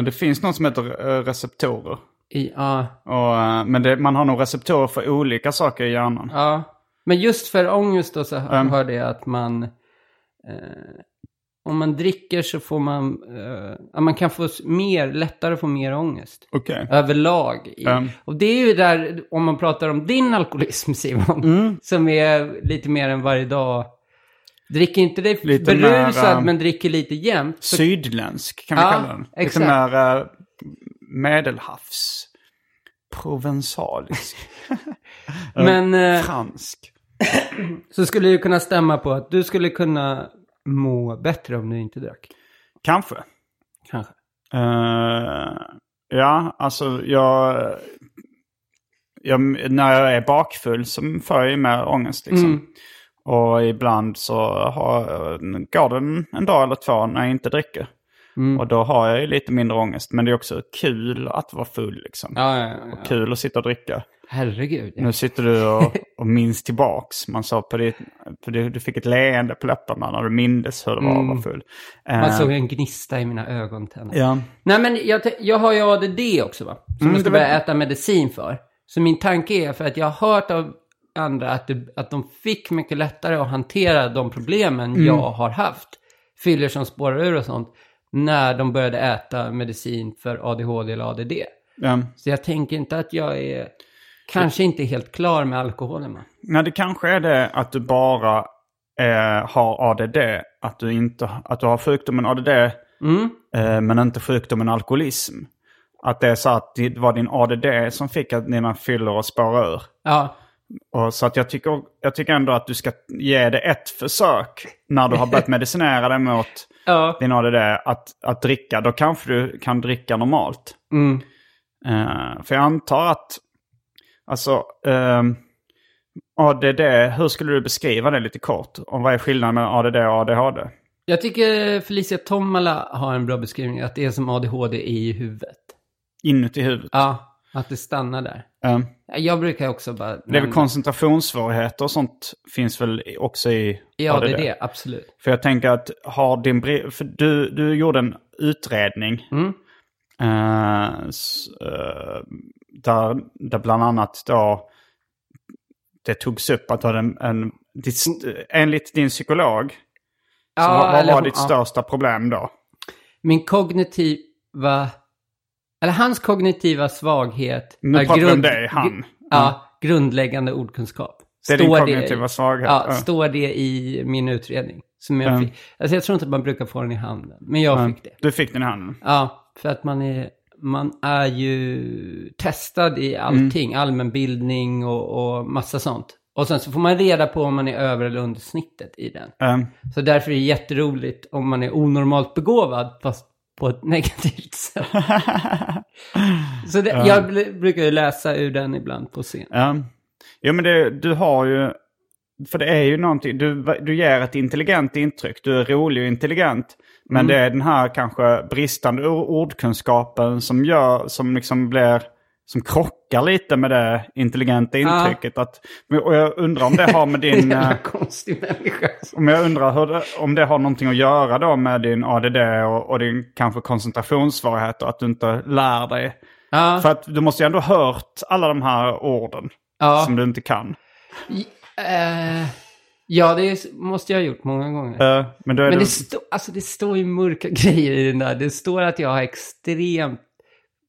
Det finns något som heter receptorer. I, ja, Och, eh, men det, man har nog receptorer för olika saker i hjärnan. ja. Men just för ångest då så Mm. hörde jag att man, om man dricker så får man, ja, man kan få mer, lättare få mer ångest. Okej. överlag. I. Mm. Och det är ju där, om man pratar om din alkoholism Simon, Mm. som är lite mer än varje dag. Dricker inte dig Lite berusad äh, men dricker lite jämt. Så, Sydländsk kan vi Ja, kalla den. Lite exakt. mer uh, medelhavs. Provensalisk. [laughs] men eh, Fransk. [clears throat] så skulle det kunna stämma på att du skulle kunna må bättre om du inte drack. Kanske. Kanske. Eh, ja, alltså jag, jag... När jag är bakfull så får jag ju mer ångest liksom. Mm. Och ibland så har, går det en, en dag eller två när jag inte dricker. Mm. Och då har jag ju lite mindre ångest. Men det är också kul att vara full liksom. Ja, ja, ja. Kul att sitta och dricka. Herregud. Ja. Nu sitter du och, och [laughs] minns tillbaks. Man sa på ditt, på det, du fick ett leende på läpparna när du mindes hur det var att vara full. Mm. Man Eh, såg en gnista i mina ögontänder. ja. Nej men jag, jag har ju ADD också va? Som Mm, jag ska var- börja äta medicin för. Så min tanke är för att jag har hört av andra att, det, att de fick mycket lättare att hantera de problemen Mm. jag har haft. Fyller som spårar ur och sånt. När de började äta medicin för ADHD eller ADD. ja. Så jag tänker inte att jag är kanske inte helt klar med alkoholen va? Nej, det kanske är det att du bara eh, har ADD. Att du, inte, att du har sjukdomen ADD Mm. eh, men inte sjukdomen alkoholism. Att det är så att det var din ADD som fick att dina fyllor att spåra ur. Ja, Och så att jag tycker, jag tycker ändå att du ska ge det ett försök när du har börjat [laughs] medicinera dig mot ja. din ADD att, att dricka. Då kanske du kan dricka normalt. Mm. Eh, för jag antar att, alltså, ehm, ADD, hur skulle du beskriva det lite kort? Om vad är skillnaden mellan ADD och ADHD? Jag tycker Felicia Tomala har en bra beskrivning. Att det är som ADHD i huvudet. Inuti huvudet. Ja, att det stannar där. Eh, Jag brukar också bara... det är väl koncentrationssvårigheter och sånt finns väl också i Ja, det är det. Absolut. För jag tänker att har din för du, du gjorde en utredning. Mm. eh, s- eh, där, där bland annat då det togs upp att du hade en, en ditt, enligt din psykolog. Så vad, vad var hon- ditt ja. största problem då? Min kognitiva... Eller hans kognitiva svaghet... Nu pratar vi om grund- dig, han. gr- Ja, grundläggande ordkunskap. Det är din Står kognitiva svaghet. Ja, Ja. står det i min utredning. Som jag, Ja. fick, alltså jag tror inte att man brukar få den i handen. Men jag fick det. Du fick den i handen. Ja, för att man är, man är ju testad i allting. Allmänbildning och, och massa sånt. Och sen så får man reda på om man är över eller under snittet i den. Eh, Så därför är det jätteroligt om man är onormalt begåvad, fast på ett [laughs] negativt sätt. [laughs] så det, jag bl- brukar ju läsa ur den ibland på scen. Ja, ja men det, du har ju... För det är ju någonting, du, du ger ett intelligent intryck. Du är rolig och intelligent. Men det är den här kanske bristande or- ordkunskapen som gör, som liksom blir, som krockar lite med det intelligenta intrycket. Att, och jag undrar om det har med din... [laughs] eh, konstig människa. om jag undrar det, om det har någonting att göra då med din ADD och, och din kanske koncentrationssvårigheter. Att du inte lär dig. Ja, För att du måste ju ändå ha hört alla de här orden Ja. som du inte kan. eh, ja, det är- måste jag ha gjort många gånger. Eh, men Men du... det, stå, alltså det står ju mörka [laughs] grejer i den där. Det står att jag har extremt,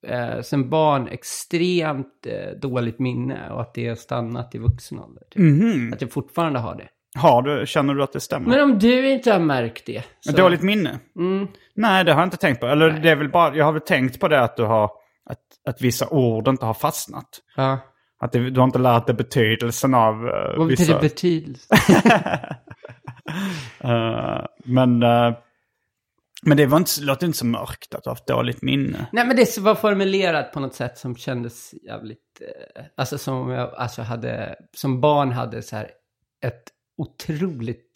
eh, som barn, extremt eh, dåligt minne och att det har stannat i vuxen ålder. Typ. Mhm. Att jag fortfarande har det. Har du, känner du att det stämmer? Men om du inte har märkt det. Så... Dåligt minne? Mm. Nej, det har jag inte tänkt på. Eller det är väl bara, jag har väl tänkt på det att du har, att, att vissa ord inte har fastnat. Ja. Att det, du har inte lärt dig betydelsen av uh, Vad vissa... betyder betydelse? [laughs] Eh, men, eh, men det var inte, låter inte så mörkt att du har haft dåligt minne. Nej, men det var formulerat på något sätt som kändes jävligt... Alltså som om jag alltså hade, som barn hade så här ett otroligt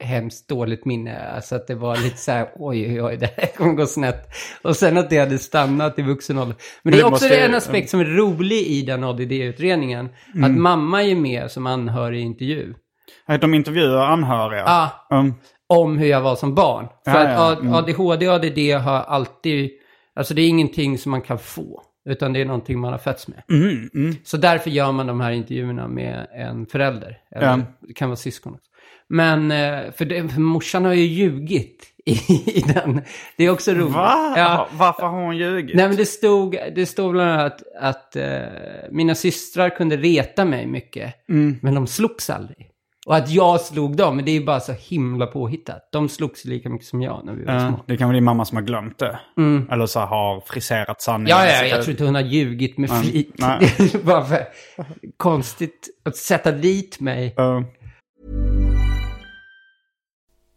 hemskt dåligt minne. Alltså att det var lite så här, [laughs] oj, oj, oj, det här kommer gå snett. Och sen att det hade stannat i vuxen ålder. Men det är också måste- en aspekt som är rolig i den ADD-utredningen. Att mamma är med som anhörig i intervju. De intervjuar anhöriga. Ja, Mm. om hur jag var som barn. För Ja, att ja, A- mm. ADHD och ADD har alltid, alltså det är ingenting som man kan få. Utan det är någonting man har fötts med. Mm, mm. Så därför gör man de här intervjuerna med en förälder. Eller det kan vara syskon också. Men, eh, för, det, för morsan har ju ljugit i, [laughs] den. Det är också roligt. Va? Ja. Varför har hon ljugit? Nej men det stod, det stod bland annat att, att eh, mina systrar kunde reta mig mycket. Mm. Men de slogs aldrig. Och att jag slog dem, men det är ju bara så himla påhittat. De slogs lika mycket som jag när vi var små. det kan vara din mamma som har glömt det. Eller så har friserat sanningen. Ja, ja, Så jag tror inte hon har ljugit med Nej, [laughs] flit. bara för konstigt att sätta dit mig. Ja.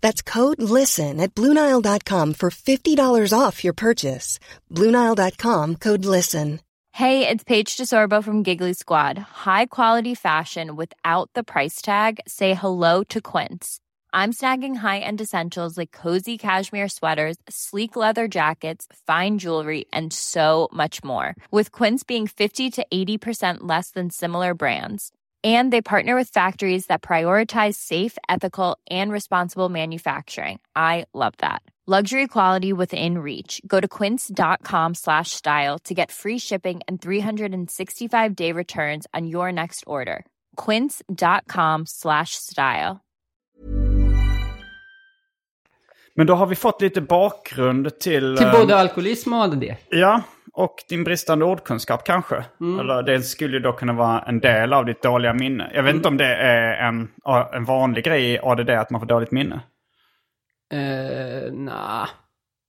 That's code LISTEN at Bluenile.com for $50 off your purchase. Bluenile.com code LISTEN. Hey, it's Paige DeSorbo from Giggly Squad. High quality fashion without the price tag. Say hello to Quince. I'm snagging high-end essentials like cozy cashmere sweaters, sleek leather jackets, fine jewelry, and so much more. With Quince being 50 to 80% less than similar brands. And they partner with factories that prioritize safe, ethical, and responsible manufacturing. I love that. Luxury quality within reach. Go to quince.com slash style to get free shipping and 365 day returns on your next order. Quince.com slash style. Men då har vi fått lite bakgrund till... Till både ehm, alkoholism och ADD. Ja, och din bristande ordkunskap kanske. Mm. Eller det skulle ju då kunna vara en del av ditt dåliga minne. Jag vet Mm. inte om det är en, en vanlig grej i ADD att man får dåligt minne. Uh, nah.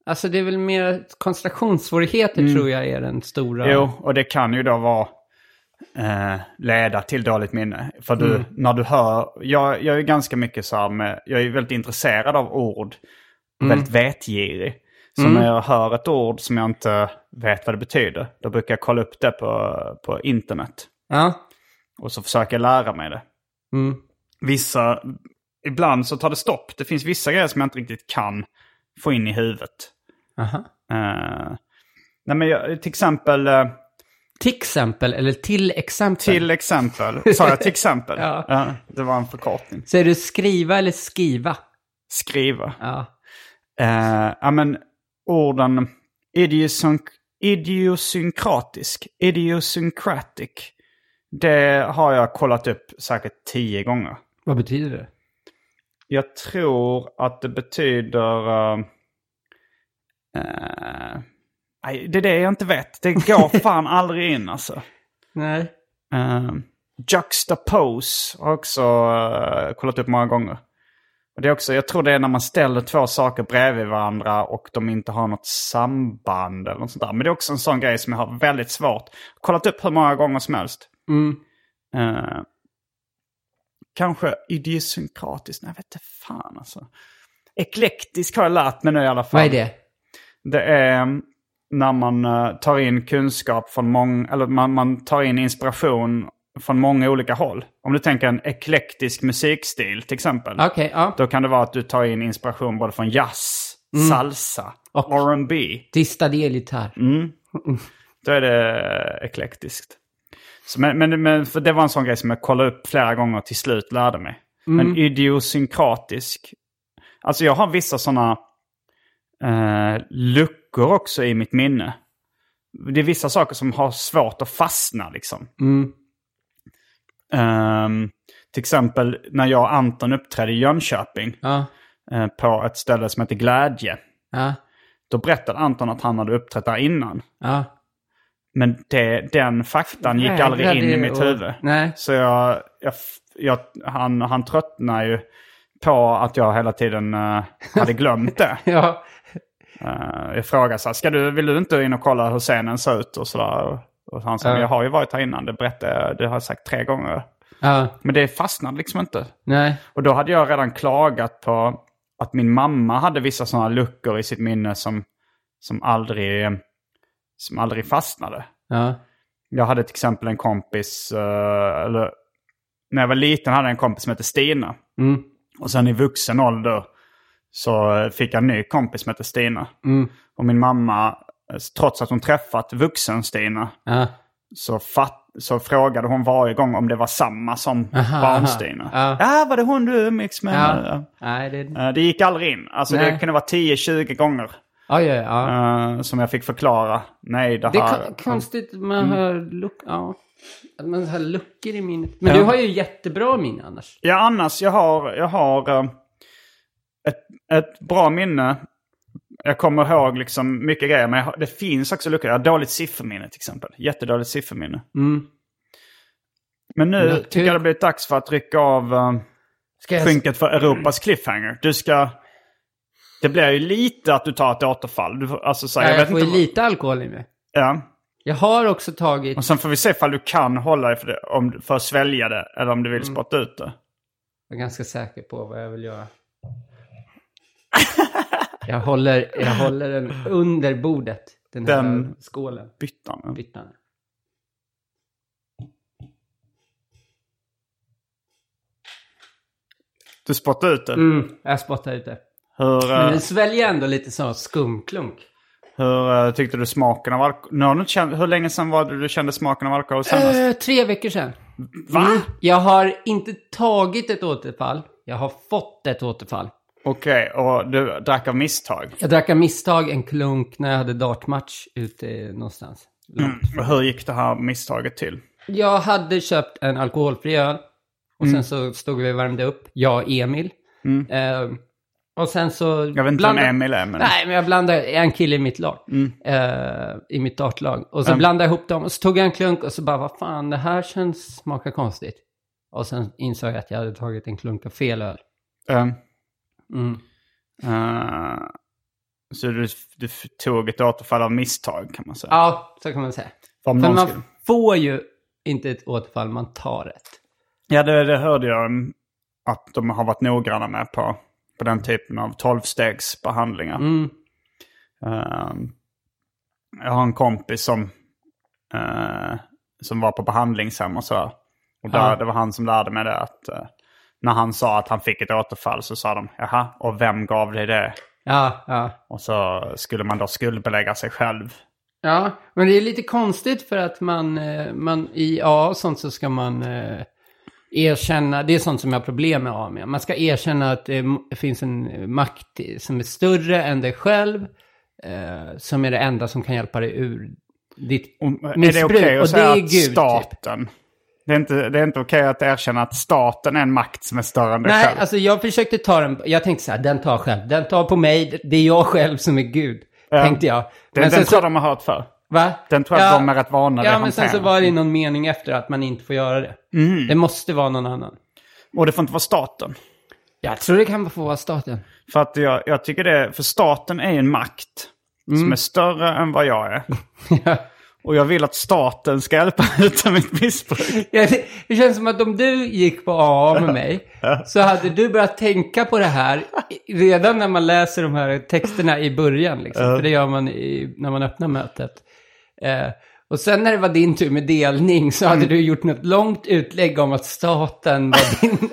Alltså det är väl mer koncentrationssvårigheter tror jag är den stora. Mm. Jo, och det kan ju då vara eh, leda till dåligt minne. För du, Mm. när du hör, jag, jag är ganska mycket så här med, jag är väldigt intresserad av ord. Mm. väldigt vetgirig. Så när jag hör ett ord som jag inte vet vad det betyder, då brukar jag kolla upp det på, på internet. Ja. Och så försöker jag lära mig det. Mm. Vissa, ibland så tar det stopp. Det finns vissa grejer som jag inte riktigt kan få in i huvudet. Aha. Eh, nej men jag, till exempel, eh, Till exempel, eller till exempel. till exempel, sa jag till exempel? [laughs] Ja. det var en förkortning. Säger du skriva eller skriva? Skriva. Ja. Eh, ja men orden idiosynk, idiosynkratisk, idiosyncratic. Det har jag kollat upp säkert tio gånger. Vad betyder det? Jag tror att det betyder... eh, nej, det är det jag inte vet. Det går [laughs] fan aldrig in alltså. Nej. Uh, juxtapose har jag också kollat upp många gånger. Och det är också, jag tror det är när man ställer två saker bredvid varandra och de inte har något samband eller något sånt där. Men det är också en sån grej som jag har väldigt svårt. Kollat upp hur många gånger som helst. Mm. Eh, kanske idiosynkratisk. Nej, jag vet inte fan alltså. Eklektisk har jag lärt mig nu i alla fall. Vad är det? Det är mm, när man eh, tar in kunskap från många, eller man, man tar in inspiration från många olika håll. Om du tänker en eklektisk musikstil till exempel. Okej, ja. Då kan det vara att du tar in inspiration både från jazz, salsa, Och- R&B. Distad elgitarr. Då är det eklektiskt. Så, men, men, men för det var en sån grej som jag kollade upp flera gånger och till slut lärde mig. Men idiosynkratisk. Alltså jag har vissa sådana eh, luckor också i mitt minne. Det är vissa saker som har svårt att fastna liksom. Ehm, till exempel när jag och Anton uppträdde i Jönköping Ja. eh, på ett ställe som heter Glädje. Ja. Då berättade Anton att han hade uppträtt där innan. Ja. Men det, den faktan gick Nej, aldrig in i mitt och- huvud. nej. Så jag, jag, jag, han, han tröttnade ju på att jag hela tiden eh, hade glömt det. [laughs] Ja. Uh, jag frågade så här, Ska du, vill du inte in och kolla hur scenen ser ut och sådär? Och, han sa, Ja. jag har ju varit här innan, det berättade jag, det har jag sagt tre gånger. Ja. Men det fastnade liksom inte. Nej. Och då hade jag redan klagat på att min mamma hade vissa sådana luckor i sitt minne som, som, aldrig, som aldrig fastnade. Ja. Jag hade till exempel en kompis, eh, eller när jag var liten hade jag en kompis som hette Stina. Mm. Och sen i vuxen ålder så fick jag en ny kompis som hette Stina. Mm. Och min mamma, trots att hon träffat vuxen-Stina, Ja. så, fatt, så frågade hon varje gång om det var samma som barn-Stina. aha. Ja. var det hon du umgicks med? Ja. Nej, det... Eh, Det gick aldrig in. Alltså det Nej. kunde vara 10-20 gånger Ja, ja, ja. eh, som jag fick förklara. Nej, det Det är här... kon- konstigt, man har luck... Ja. Att man har luckor i minnet. Men Ja. du har ju jättebra minne annars. Ja, annars jag har, jag har eh, ett, ett bra minne. Jag kommer ihåg liksom mycket grejer, men jag det finns också luckor. Jag har dåligt sifferminne till exempel. Jättedåligt sifferminne. Mm. Men nu Men tycker jag det blivit dags för att rycka av uh, skynket för Europas cliffhanger. Du ska... Det blir ju lite att du tar ett återfall. Du, alltså, så, Ja, jag jag vet får inte ju lite alkohol i mig. Ja. Jag har också tagit... Och sen får vi se ifall du kan hålla dig för, det, om, för att svälja det eller om du Mm. vill spotta ut det. Jag är ganska säker på vad jag vill göra. [laughs] Jag håller, jag håller den under bordet. Den här Den- skålen. Byttan. Byttan. Du spottar ut det. Mm, jag spottar ut det. Hur, Men eh, den sväljer ändå lite så skumklunk. hur eh, tyckte du smaken av alkohol? Nu har du inte känt, hur länge sedan var det du kände smaken av alkohol senast? Eh, tre veckor sedan. Va? Mm. Jag har inte tagit ett återfall. Jag har fått ett återfall. Okej, och du drack av misstag. Jag drack av misstag en klunk när jag hade dartmatch ute någonstans. Och hur gick det här misstaget till? Jag hade köpt en alkoholfri öl. Och sen så stod vi och värmde upp. Jag och Emil. Eh, och sen så... Jag vet inte vem Emil är, men... Nej, men jag blandade en kille i mitt lag. Eh, I mitt dartlag. Och så blandade jag ihop dem. Och så tog jag en klunk och så bara, vad fan, det här känns, smakar konstigt. Och sen insåg jag att jag hade tagit en klunk av fel öl. Eh, Mm. eh, så du, du tog ett återfall av misstag kan man säga. Ja, så kan man säga. För man skulle- får ju inte ett återfall, man tar ett. Ja, det, det hörde jag att de har varit noggranna med på, på den typen av tolvstegsbehandlingar. Mm. Ehm, jag har en kompis som, eh, som var på behandlingshem och så. Och där, Ja. det var han som lärde mig det att eh, när han sa att han fick ett återfall så sa de jaha, och vem gav dig det? Ja, ja. Och så skulle man då skuldbelägga sig själv. Ja, men det är lite konstigt för att man, eh, man i AA och sånt så ska man eh, erkänna, det är sånt som jag har problem med AA med. Man ska erkänna att det finns en makt som är större än dig själv, eh, som är det enda som kan hjälpa dig ur ditt Och, är det missbruk. okej att och det säga att Gud, typ. Det är inte, det är inte okej att erkänna att staten är en makt som är större än dig Nej, själv? alltså jag försökte ta den, jag tänkte så här, den tar själv, den tar på mig, det är jag själv som är Gud, Ja. tänkte jag. den Men den tror jag de har hört för. Va? Den tror jag de är rätt vana Ja, men sen så var det någon mening efter att man inte får göra det. Mm. Det måste vara någon annan. Och det får inte vara staten. Jag tror det kan få vara staten. För att jag, jag tycker det, för staten är ju en makt Mm. som är större än vad jag är. [laughs] Och jag vill att staten ska hjälpa mig [laughs] ut ur mitt missbruk. Ja, det, det känns som att om du gick på AA med mig så hade du börjat tänka på det här redan när man läser de här texterna i början. Liksom. För det gör man i, när man öppnar mötet. Eh, och sen när det var din tur med delning så hade du gjort något långt utlägg om att staten var [laughs] din.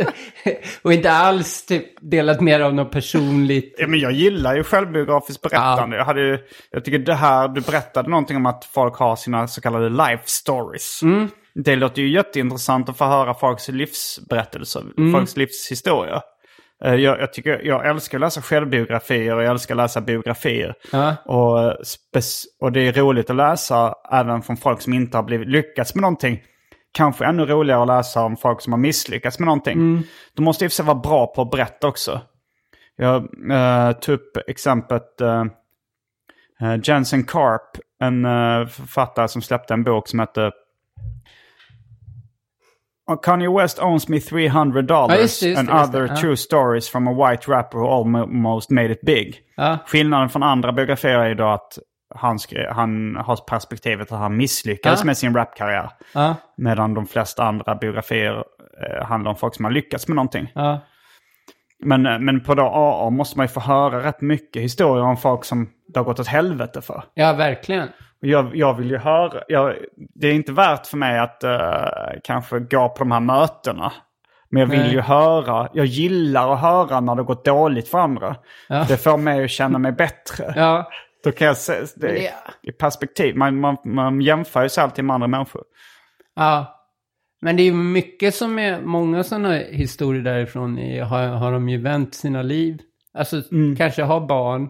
och inte alls typ delat dig av något personligt. Ja, men jag gillar ju självbiografiskt berättande. Ja. Jag, hade ju, jag tycker det här, du berättade någonting om att folk har sina så kallade life stories. Mm. Det låter ju jätteintressant att få höra folks livsberättelser, Mm. folks livshistoria. Eh, Jag, jag, tycker, jag älskar att läsa självbiografier och jag älskar att läsa biografier. Ja. Och, eh, och det är roligt att läsa även från folk som inte har blivit, lyckats med någonting. Kanske ännu roligare att läsa om folk som har misslyckats med någonting. Mm. De måste i och för sig vara bra på att berätta också. Jag uh, tog upp exemplet uh, uh, Jensen Karp, en uh, författare som släppte en bok som heter Kanye West owns me 300 Ja, dollars just det, just and det, just other Ja. true stories from a white rapper who almost made it big. Ja. Skillnaden från andra biografier är ju då att han, han har perspektivet att han misslyckades Ja. med sin rapkarriär. Ja, Medan de flesta andra biografier eh, handlar om folk som har lyckats med någonting. ja. Men, eh, men på då AA måste man ju få höra rätt mycket historier om folk som det har gått åt helvete för. ja verkligen. Jag, jag vill ju höra, jag, det är inte värt för mig att eh, kanske gå på de här mötena. Men jag vill Nej. ju höra, jag gillar att höra när det gått dåligt för andra. Ja. Det får mig att känna mig bättre. [laughs] Ja, Då kan jag se det, i perspektiv. Man, man, man jämför ju sig alltid med andra människor. ja. Men det är ju mycket som är, många sådana historier därifrån är, har, har de ju vänt sina liv. Alltså kanske har barn.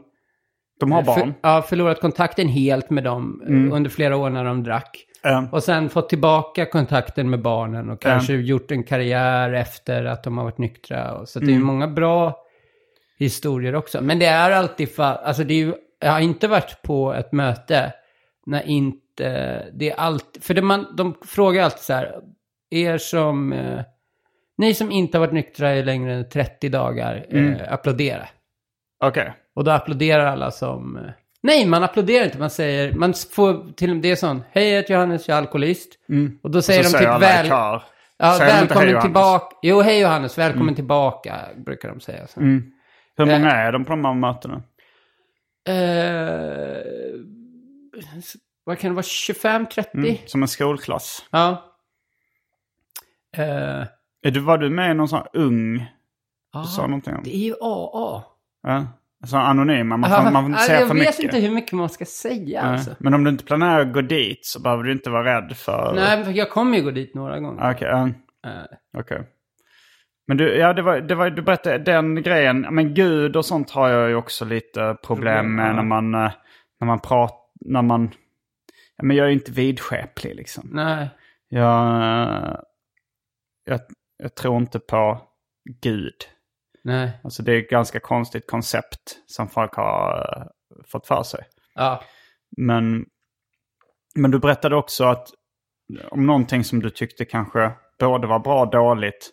De har barn. För, ja, förlorat kontakten helt med dem eh, under flera år när de drack. Eh, Och sen fått tillbaka kontakten med barnen och kanske gjort en karriär efter att de har varit nyktra. Och, så det är många bra historier också. Men det är alltid, fa- alltså det är ju, jag har inte varit på ett möte när inte, det är alltid, för det man, de frågar alltid så här, er som, eh, ni som inte har varit nyktra i längre än 30 dagar, eh, applådera. Okej. Och då applåderar alla som... eh, Nej, man applåderar inte. Man säger... Man får till och med... Det är sån. Hej, jag heter Johannes, jag är alkoholist. Och då säger Så de typ väl... Ja, Säger "Hej, välkommen Johannes"? tillbaka. Jo, hej Johannes, välkommen tillbaka, brukar de säga. Så. Hur många är de på de här mötena? Eh, vad kan det vara? 25, 30? Mm, som en skolklass. Ja. Eh, Är du, var du med i någon sån här ung? Du sa aha, någonting om. det är ju AA. Ja. Sån anonyma. Man, får, man får inte säga jag för vet mycket. inte hur mycket man ska säga Nej. alltså. Men om du inte planerar att gå dit så behöver du inte vara rädd för... Nej, för jag kommer ju gå dit några gånger. Okej. ja. Eh, Okej. Men du, ja, det var, det var, du berättade den grejen. Men Gud och sånt har jag ju också lite problem med ja. när man, eh, när man pratar, när man... Ja, men jag är ju inte vidskeplig liksom. nej. Jag, eh, jag, jag tror inte på Gud. Nej. Alltså det är ett ganska konstigt koncept som folk har eh, fått för sig. Ja. Men, men du berättade också att om någonting som du tyckte kanske både var bra och dåligt.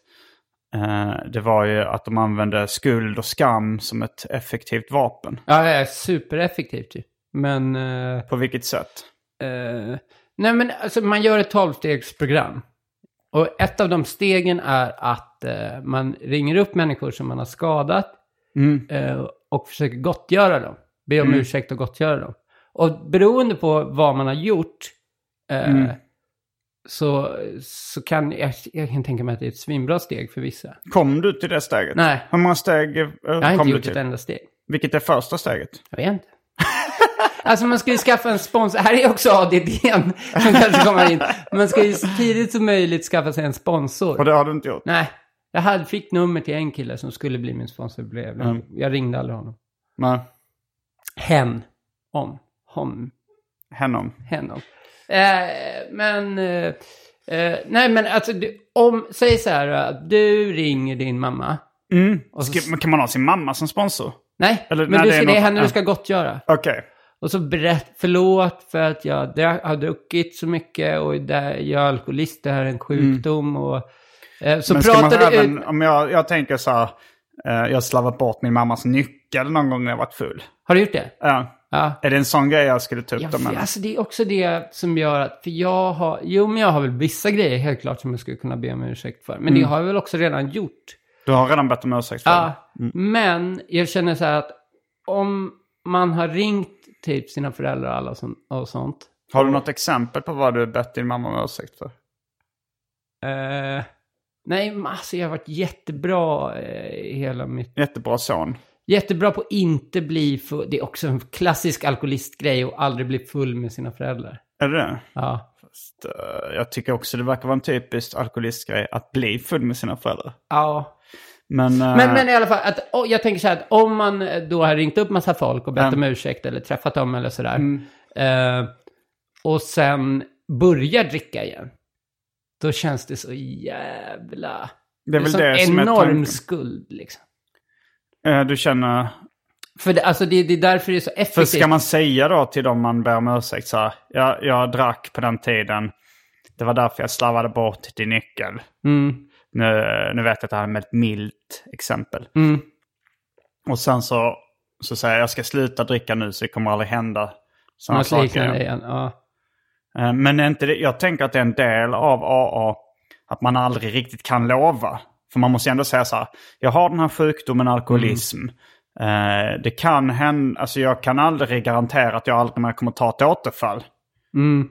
Eh, det var ju att de använde skuld och skam som ett effektivt vapen. Ja, det är supereffektivt ju. Men... eh, På vilket sätt? eh, nej, men alltså man gör ett tolvstegsprogram. Och ett av de stegen är att eh, man ringer upp människor som man har skadat. Mm. eh, och försöker gottgöra dem. Be om ursäkt och gottgöra dem. Och beroende på vad man har gjort. Eh, Mm. så, så kan jag, jag kan tänka mig att det är ett svinbra steg för vissa. Kom du till det steget? Nej. Hur många steg eh, Jag har kom inte du gjort till? ett enda steg. Vilket är första steget? Jag vet inte. Alltså man ska ju skaffa en sponsor. Här är också ADD som kanske kommer in. Man ska ju så tidigt som möjligt skaffa sig en sponsor. Och det har du inte gjort? Nej, jag hade, fick nummer till en kille som skulle bli min sponsor. Blev. Mm. Jag ringde aldrig honom. Nej. Hen. Om. Hon. Henom. Henom. Eh, men... Eh, eh, nej men alltså, du, om, säg så här att du ringer din mamma. Mm. Och så- Ska, kan man ha sin mamma som sponsor? Nej, Eller, men nej, du det är det något- henne du ska gottgöra. Okej. Och så berätt, förlåt för att jag har druckit så mycket och där, jag är alkoholist, det här är en sjukdom. Och, eh, så Men ska man även, ut... om jag, jag tänker så här, eh, jag har slavat bort min mammas nyckel någon gång när jag varit full. Har du gjort det? Ja. Ja. Är det en sån grej jag skulle ta upp Ja, med? alltså det är också det som gör att, för jag har, jo men jag har väl vissa grejer helt klart som jag skulle kunna be om ursäkt för. Men Mm. det har jag väl också redan gjort. Du har redan bett om ursäkt för Ja, det? men jag känner så här att om man har ringt typ sina föräldrar och alla sånt, och sånt. Har du något exempel på vad du bett din mamma om ursäkt för? Eh, nej, alltså jag har varit jättebra i hela mitt... Jättebra son. Jättebra på att inte bli full. Det är också en klassisk alkoholistgrej att aldrig bli full med sina föräldrar. Är det det? Ja. Fast, eh, Jag tycker också det verkar vara en typisk alkoholistgrej att bli full med sina föräldrar. Ja, Men, Men, men i alla fall, att, oh, jag tänker så här att om man då har ringt upp massa folk och bett Mm. om ursäkt eller träffat dem eller sådär. Eh, och sen börjar dricka igen. Då känns det så jävla... det är väl sån det som är enorm skuld liksom. Eh, Du känner... För det, alltså det, det är därför det är så För effektivt. ska man säga då till dem man ber om ursäkt så här, jag, jag drack på den tiden. Det var därför jag slarvade bort din nyckel. Mm, Nu, nu vet jag att det här är ett milt exempel. mm, Och sen så, så säger jag jag ska sluta dricka nu så det kommer aldrig hända sådana saker. igen. Ja. Eh, Men inte det, jag tänker att det är en del av AA att man aldrig riktigt kan lova. För man måste ändå säga så här, jag har den här sjukdomen alkoholism. Eh, det kan hända, alltså jag kan aldrig garantera att jag aldrig mer kommer ta ett återfall. Mm.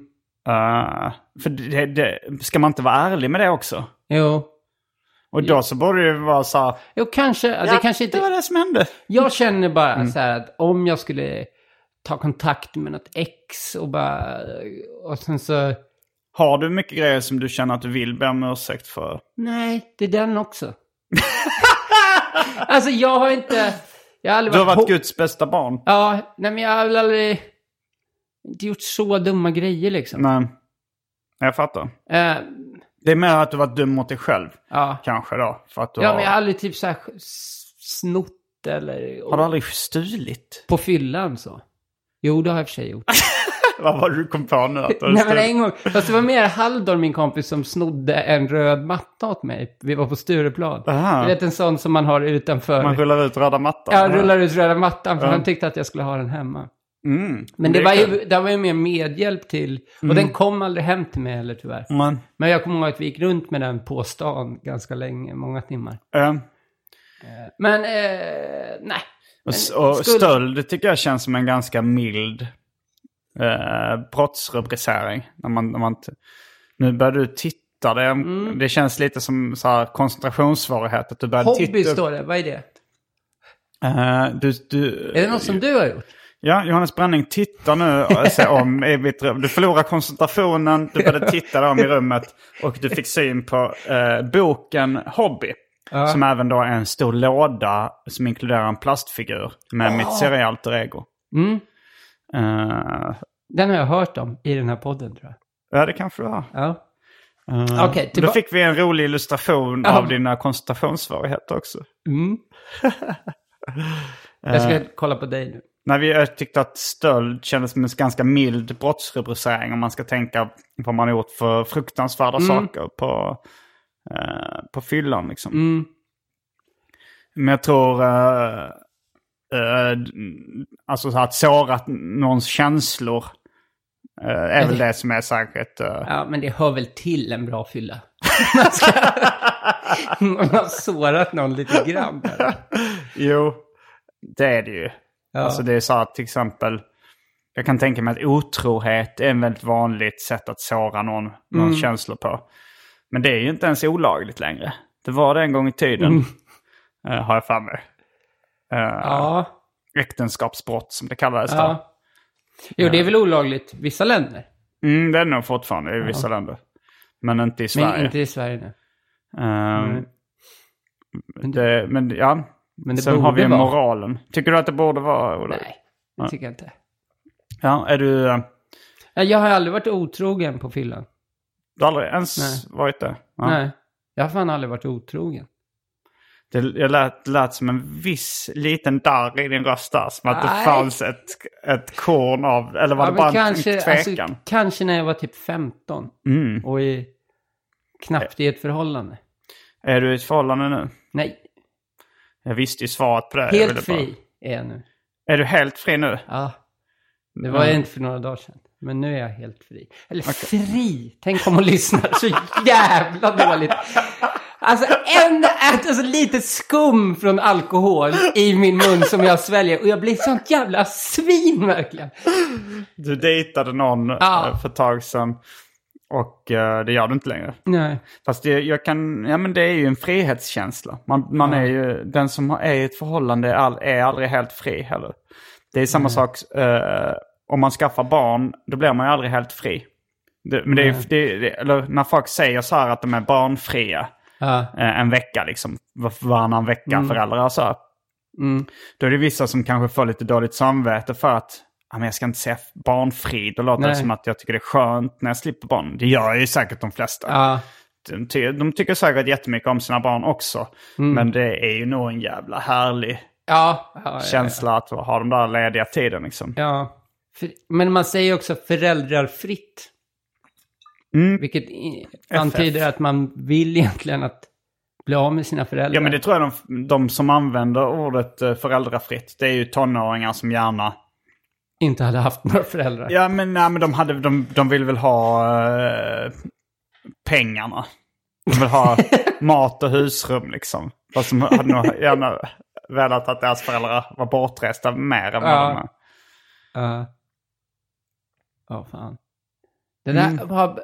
Eh, för det, det, ska man inte vara ärlig med det också? Jo. Och då så borde det vara så här, Jo, kanske. det kanske inte... det var det som hände. Jag känner bara Mm. så här att om jag skulle ta kontakt med något ex och bara... Och sen så... Har du mycket grejer som du känner att du vill be om ursäkt för? Nej, det är den också. [laughs] alltså jag har inte... Jag har aldrig Du har varit hå- Guds bästa barn. Ja, nej men jag har väl aldrig... Inte gjort så dumma grejer liksom. Nej, jag fattar. Eh, Det är mer att du varit dum mot dig själv. ja. Kanske då. För att du ja, har... men jag har aldrig typ så här snott eller... Har du aldrig stulit? På fyllan så. Jo, det har jag i och för sig gjort. [laughs] Vad var det du kom på nu? Att Nej men en gång, fast det var mer Haldor, min kompis, som snodde en röd matta åt mig. Vi var på Stureplan. Aha. Du vet en sån som man har utanför. Man rullar ut röda mattan. ja, rullar ut röda mattan för Ja. han tyckte att jag skulle ha den hemma. Mm. Men det, är var ju, det var ju mer medhjälp till, och den kom aldrig hem till mig heller tyvärr. Men, Men jag kommer ihåg att vi gick runt med den på stan ganska länge, många timmar. eh, Men, eh, nej. och, och stöld det tycker jag känns som en ganska mild eh, brottsrubricering. När man, när man nu börjar du titta. Det, det känns lite som så här koncentrationssvårighet. Att du börjar Hobby titta. står det, vad är det? Eh, du, du, Är det något som du har gjort? Ja, Johannes Bränning tittar nu ser om i mitt rum. Du förlorar koncentrationen, du började titta där om i rummet och du fick syn på eh, boken Hobby. Som även då är en stor låda som inkluderar en plastfigur med mitt serialter ego. Mm. Eh, Den har jag hört om i den här podden tror jag. ja, det kanske du har. Ja. Uh, Okej, Då tillba- fick vi en rolig illustration av dina koncentrationssvårigheter också. Mm. [laughs] Jag ska kolla på dig nu. När vi tyckte att stöld kändes som en ganska mild brottsrubricering om man ska tänka vad man har gjort för fruktansvärda saker på, eh, på fyllan. Liksom. Mm. Men jag tror eh, eh, alltså så att såra någons känslor eh, är väl det som är säkert. eh, Ja, men det hör väl till en bra fylla. [laughs] Man ska... Man har sårat någon lite grann. eller? Jo, det är det ju. Ja. Alltså det är så att till exempel, jag kan tänka mig att otrohet är en väldigt vanligt sätt att såra någon, någon Mm. känslor på. Men det är ju inte ens olagligt längre. Det var det en gång i tiden, eh, har jag för mig. Eh, Mm. Ja. Äktenskapsbrott som det kallades då. ja. Jo, det är väl olagligt i vissa länder. Mm, det är nog fortfarande i vissa länder. Men inte i Sverige. Men inte i Sverige nu. Ehm, Men det, men ja, Men det sen har vi vara. moralen. Tycker du att det borde vara olagligt? Nej, det tycker jag inte. Ja, är du... eh, Ja, Jag har aldrig varit otrogen på fyllan. Du har aldrig ens Nej. varit det? Ja. Nej. Jag har fan aldrig varit otrogen. Det jag lät, lät som en viss liten darr i din röst där. Som att det Nej. fanns ett, ett korn av... Eller var Ja, det bara men en kanske, tvekan? alltså, kanske när jag var typ 15. Mm. Och i, knappt i ett förhållande. Är du i ett förhållande nu? Nej, Jag visste ju svaret på det. Helt ville bara- fri är jag nu. Är du helt fri nu? Ja. Det var jag inte för några dagar sedan. Men nu är jag helt fri. Eller fri! Tänk om hon lyssnar så jävla dåligt. Alltså en äter så lite skum från alkohol i min mun som jag sväljer. Och jag blir sånt jävla svin verkligen. Du dejtade någon Ja. eh, för ett tag sedan. Och eh, det gör du inte längre. Nej. Fast det, jag kan, ja men det är ju en frihetskänsla. Man, man är ju, den som är i ett förhållande är, all, är aldrig helt fri heller. Det är samma sak, eh, om man skaffar barn, då blir man ju aldrig helt fri. Det, men det är, det, det, eller när folk säger så här att de är barnfria Ja. eh, en vecka, liksom var- varannan vecka, föräldrar och så. Mm. Då är det vissa som kanske får lite dåligt samvete för att ja, men jag ska inte säga barnfri. Då låter Nej. som att jag tycker det är skönt när jag slipper barn. Det gör ju säkert de flesta. Ja. De, ty- de tycker säkert jättemycket om sina barn också. Mm. Men det är ju nog en jävla härlig Ja. ja, känsla att ha den där lediga tiden liksom. Ja. Men man säger också föräldrarfritt. Mm. Vilket antyder att man vill egentligen att bli av med sina föräldrar. Ja men det tror jag de, de som använder ordet eh, föräldrafritt, det är ju tonåringar som gärna... Inte hade haft några föräldrar. Ja men, nej, men de, hade, de, de vill väl ha eh, pengarna. De vill ha [laughs] mat och husrum liksom. Fast de hade nog gärna velat att deras föräldrar var bortresta mer än vad Ja. de är. Ja. Ja, fan. Det där Mm. har...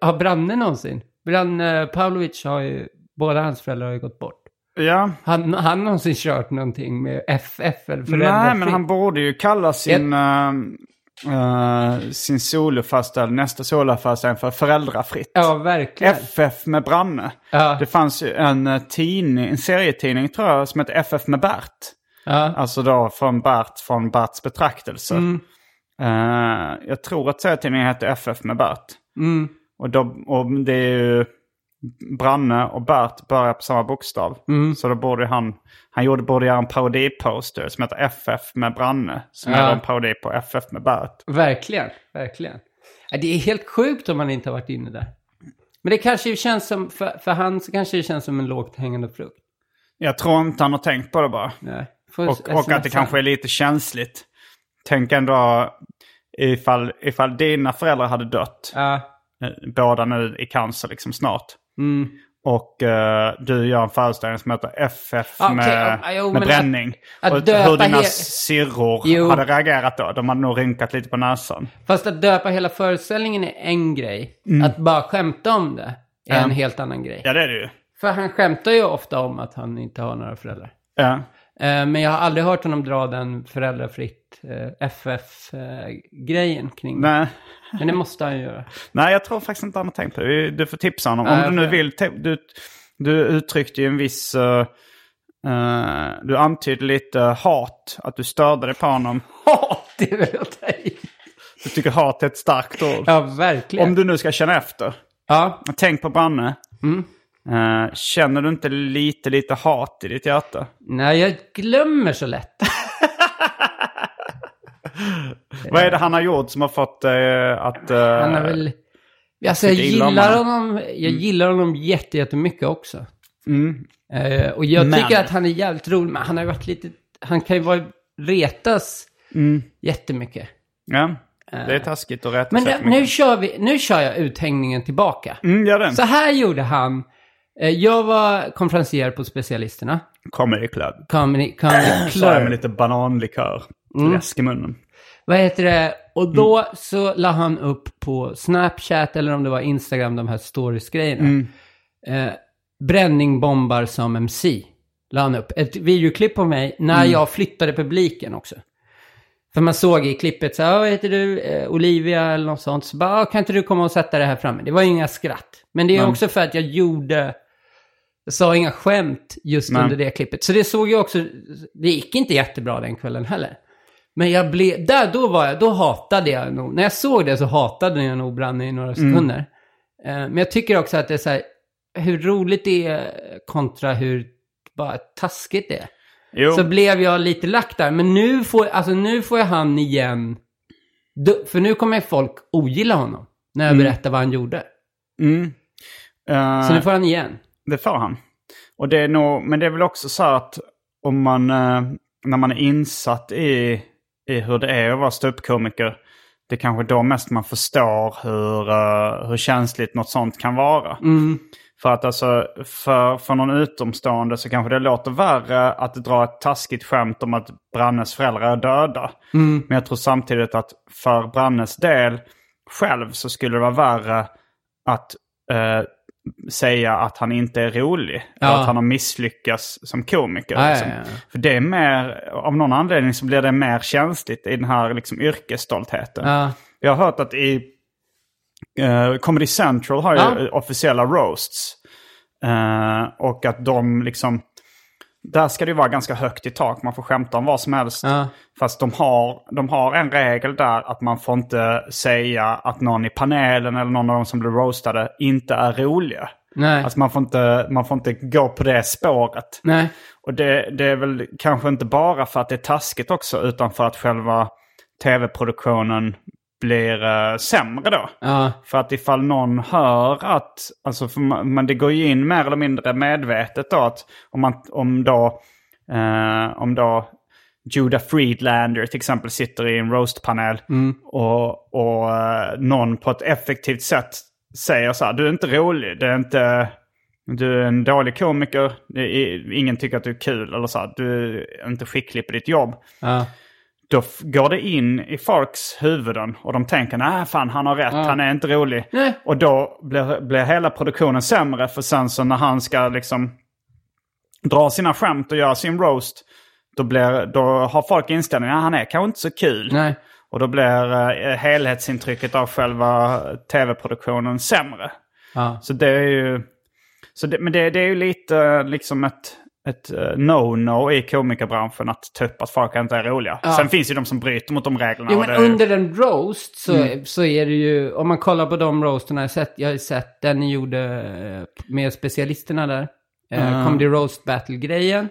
Har Branne någonsin? Branne Pavlovic har ju... Båda hans föräldrar har ju gått bort. Ja, Han har han någonsin kört någonting med FF eller nej men han borde ju kalla sin, uh, sin soloföreställning, nästa soloföreställning för föräldrafritt. Ja, verkligen. FF med Branne. Ja. Det fanns ju en eh, tidning, en serietidning tror jag, som hette FF med Bert. Ja. Alltså då från Bert, från Berts betraktelse. Mm. Eh, jag tror att serietidningen hette FF med Bert. Mm. Och, då, och det är ju Branne och Bert börjar på samma bokstav. Mm. Så då borde han, han gjorde, borde göra en parodiposter som heter FF med Branne. Som Ja. är en parodi på FF med Bert. Verkligen, verkligen. Det är helt sjukt om man inte har varit inne där. Men det kanske känns som, för, för han så kanske det känns som en lågt hängande frukt. Jag tror inte han har tänkt på det bara. Nej. Får Och, och att det kanske är lite känsligt. Tänk ändå ifall, ifall dina föräldrar hade dött. Ja. eh, Båda nu i cancer liksom snart. Mm. Och eh, du gör en föreställning som heter FF Ja, okej, med, ja, jo, med bränning. att- att och hur dina syrror Jo. hade reagerat då. De hade nog rynkat lite på näsan. Fast att döpa hela föreställningen är en grej. Att bara skämta om det är Ja. en helt annan grej. Ja det är det ju. För han skämtar ju ofta om att han inte har några föräldrar. Ja. Eh, Men jag har aldrig hört honom dra den föräldrafritt eh, FF-grejen kring det. Nej. Men det måste han ju göra. Nej, jag tror faktiskt inte han har tänkt på det. Du får tipsa honom. Nej, Om jag du nu vill. Du, du uttryckte ju en viss... eh, eh, du antydde lite hat. Att du störde dig på honom. Hat, det att ta i. Du tycker hat är ett starkt ord. Ja, verkligen. Om du nu ska känna efter. Ja, Tänk på Branne. Mm. Eh, känner du inte lite, lite hat i ditt hjärta? nej, jag glömmer så lätt. [laughs] Vad är det han har gjort som har fått dig att... eh, Han är väl... Alltså jag gillar honom. jag gillar honom jätte, jättemycket också. Mm. Eh, och jag Men- tycker att han är jävligt rolig, men han har varit lite... Han kan ju vara retas Mm. jättemycket. Ja, det är taskigt att rätta Men nu, kör vi, nu kör jag uthängningen tillbaka. Mm, gör den. Så här gjorde han. Eh, Jag var konferencier på specialisterna. Comedy Club. Comedy, comedy Så är med Club. lite bananlikör. Mm. Läsk i munnen. Vad heter det? Och då Mm. så la han upp på Snapchat eller om det var Instagram, de här stories-grejerna. Mm. Eh, bränning bombar som MC. La han upp. Ett videoklipp på mig när Mm. jag flyttade publiken också. För man såg i klippet så här, vad heter du, eh, Olivia eller något sånt. Så bara, "Ah, kan inte du komma och sätta det här framme? Det var ju inga skratt. Men det är också för att jag gjorde, jag sa inga skämt just Nej. under det klippet. Så det såg jag också, det gick inte jättebra den kvällen heller. Men jag blev, där då var jag, då hatade jag nog, när jag såg det så hatade jag nog Branne i några Mm. sekunder. Eh, men jag tycker också att det är så här, hur roligt det är kontra hur bara taskigt det är. Jo. Så blev jag lite lack där. Men nu får, alltså nu får jag han igen. För nu kommer folk ogilla honom. När jag Mm. berättar vad han gjorde. Mm. Eh, Så nu får han igen. Det får han. Och det är nog, men det är väl också så att om man, eh, när man är insatt i, i hur det är att vara ståuppkomiker. Det är kanske då mest man förstår hur, eh, hur känsligt något sånt kan vara. För att alltså, för, för någon utomstående så kanske det låter värre att dra ett taskigt skämt om att Brannes föräldrar är döda. Men jag tror samtidigt att för Brannes del själv så skulle det vara värre att eh, säga att han inte är rolig. Eller Ja. att han har misslyckats som komiker. Ja, ja, liksom. ja. För det är mer, av någon anledning så blir det mer känsligt i den här liksom, yrkesstoltheten. Ja. Jag har hört att i eh, Comedy Central har ju Ja. officiella roasts. Eh, och att de liksom... Där ska det ju vara ganska högt i tak. Man får skämta om vad som helst. Ja. Fast de har, de har en regel där att man får inte säga att någon i panelen eller någon av de som blir roastade inte är roliga. Nej. Alltså man får, inte, man får inte gå på det spåret. Nej. Och det, det är väl kanske inte bara för att det är taskigt också, utan för att själva tv-produktionen blir eh, sämre då. Ja. För att ifall någon hör att, alltså för man, men det går ju in mer eller mindre medvetet då att om, man, om då, eh, om då Judah Friedlander till exempel sitter i en roastpanel och, och eh, någon på ett effektivt sätt säger så här, du är inte rolig, det är inte, du är en dålig komiker, ingen tycker att du är kul eller så här, du är inte skicklig på ditt jobb Ja. Då går det in i folks huvuden och de tänker nej fan han har rätt, han är inte rolig. Nej. Och då blir, blir hela produktionen sämre för sen så när han ska liksom dra sina skämt och göra sin roast då, blir, då har folk inställningen att han är kanske inte så kul. Nej. Och då blir eh, helhetsintrycket av själva tv-produktionen sämre. Ja. Så det är ju... Så det, men det, det är ju lite eh, liksom ett, ett eh, no-no i komikerbranschen att ta upp att folk inte är roliga. Sen finns det ju de som bryter mot de reglerna. Jo, men är under en roast så, så är det ju, om man kollar på de roasterna jag sett, jag har sett den ni gjorde eh, med specialisterna där. Uh, Comedy Roast Battle-grejen.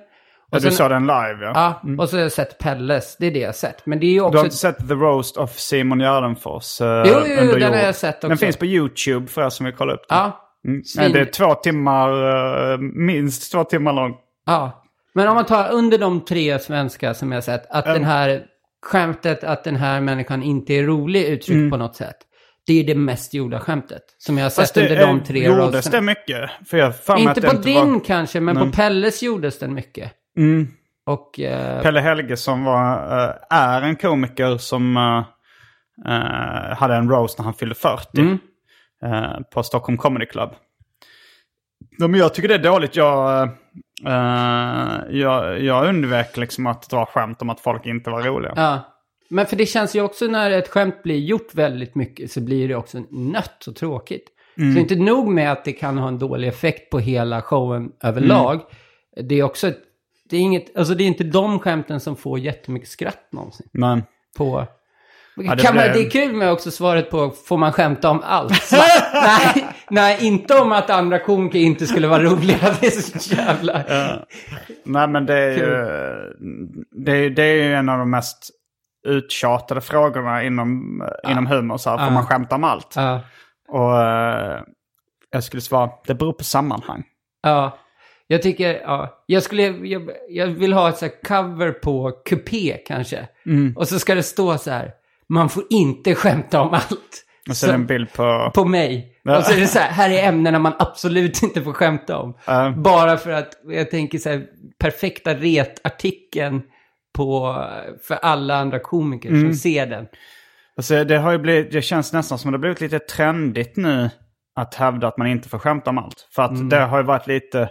Ja, Och du sen- sa den live ja. Ja, och så har jag sett Pelles, det är det jag har sett. Men det är ju Du också... har inte sett The Roast of Simon Gärdenfors? eh, Jo, jo, jo, den har jag sett också. Den finns på YouTube för er som vill kolla upp den. Ja, Mm. svin- det är två timmar, eh, minst två timmar lång. Ja. Men om man tar under de tre svenska som jag sett, att den här skämtet att den här människan inte är rolig uttryckt på något sätt. Det är det mest gjorda skämtet som jag har sett Mm. Fast det, under de tre gjordes roasterna. det mycket? För jag mig Inte på inte din var... kanske, men Nej. på Pelles gjordes den mycket. Mm. Och... eh, Pelle Helgesson var, eh, är en komiker som eh, hade en roast när han fyllde 40. Mm. på Stockholm Comedy Club. Ja, men jag tycker det är dåligt. Jag, eh, jag, jag undvek liksom att dra skämt om att folk inte var roliga. Ja. Men för det känns ju också när ett skämt blir gjort väldigt mycket så blir det också nött och tråkigt. Mm. Så inte nog med att det kan ha en dålig effekt på hela showen överlag. Mm. Det är också, det är inget, alltså det är inte de skämten som får jättemycket skratt någonsin. Men På... det kan man, det är kul med också svaret på, får man skämta om allt? [laughs] Nej, nej, inte om att andra komiker inte skulle vara roliga. [laughs] Det är så jävla... Nej men det är ju, det, är- det är ju en av de mest uttjatade frågorna inom, inom humor. Så här, får man skämta om allt? Ja. Och eh, jag skulle svara, det beror på sammanhang. Ja, jag tycker, ja, jag skulle, jag, jag vill ha ett så cover på kupé kanske. Och så ska det stå så här, man får inte skämta om allt. Och så det en bild på... På mig. Ja. Och så är det så här, här är ämnena man absolut inte får skämta om. Ja. Bara för att, jag tänker så här, perfekta retartikeln på, för alla andra komiker Mm. som ser den. Alltså, det, har ju blivit, det känns nästan som det har blivit lite trendigt nu att hävda att man inte får skämta om allt. För att det har ju varit lite...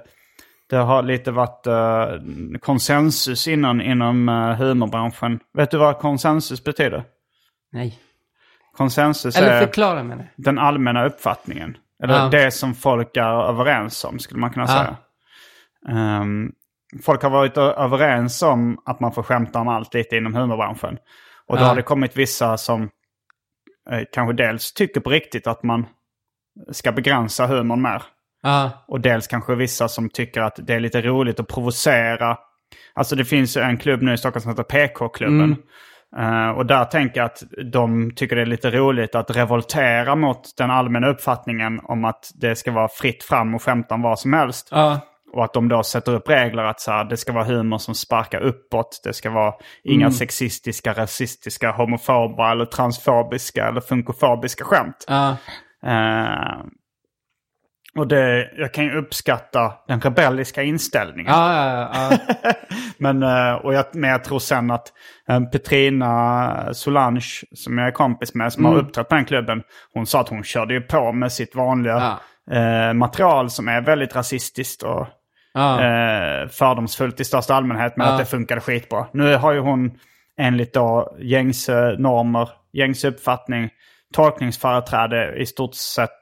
Det har lite varit eh, konsensus inom, inom uh, humorbranschen. Vet du vad konsensus betyder? Nej. Konsensus Eller är förklara med det. den allmänna uppfattningen. Eller Ja. det som folk är överens om, skulle man kunna säga. Ehm, folk har varit överens om att man får skämta om allt lite inom humorbranschen. Och då har det kommit vissa som eh, kanske dels tycker på riktigt att man ska begränsa humorn mer. Ja, Och dels kanske vissa som tycker att det är lite roligt att provocera. Alltså det finns en klubb nu i Stockholm som heter PK-klubben. Eh, och där tänker jag att de tycker det är lite roligt att revoltera mot den allmänna uppfattningen om att det ska vara fritt fram och skämta om vad som helst. ja, Och att de då sätter upp regler att så här, det ska vara humor som sparkar uppåt. Det ska vara inga sexistiska, rasistiska, homofoba eller transfobiska eller funkofobiska skämt. Ja. Och det, jag kan ju uppskatta den rebelliska inställningen. Ja, ja, ja. ja. [laughs] Men, eh, och jag, men jag tror sen att eh, Petrina Solange, som jag är kompis med, som har uppträtt på den klubben, hon sa att hon körde ju på med sitt vanliga eh, material som är väldigt rasistiskt och eh, fördomsfullt i största allmänhet, men att det funkade skitbra. Nu har ju hon enligt då gängse normer, gängse uppfattning, tolkningsföreträde i stort sett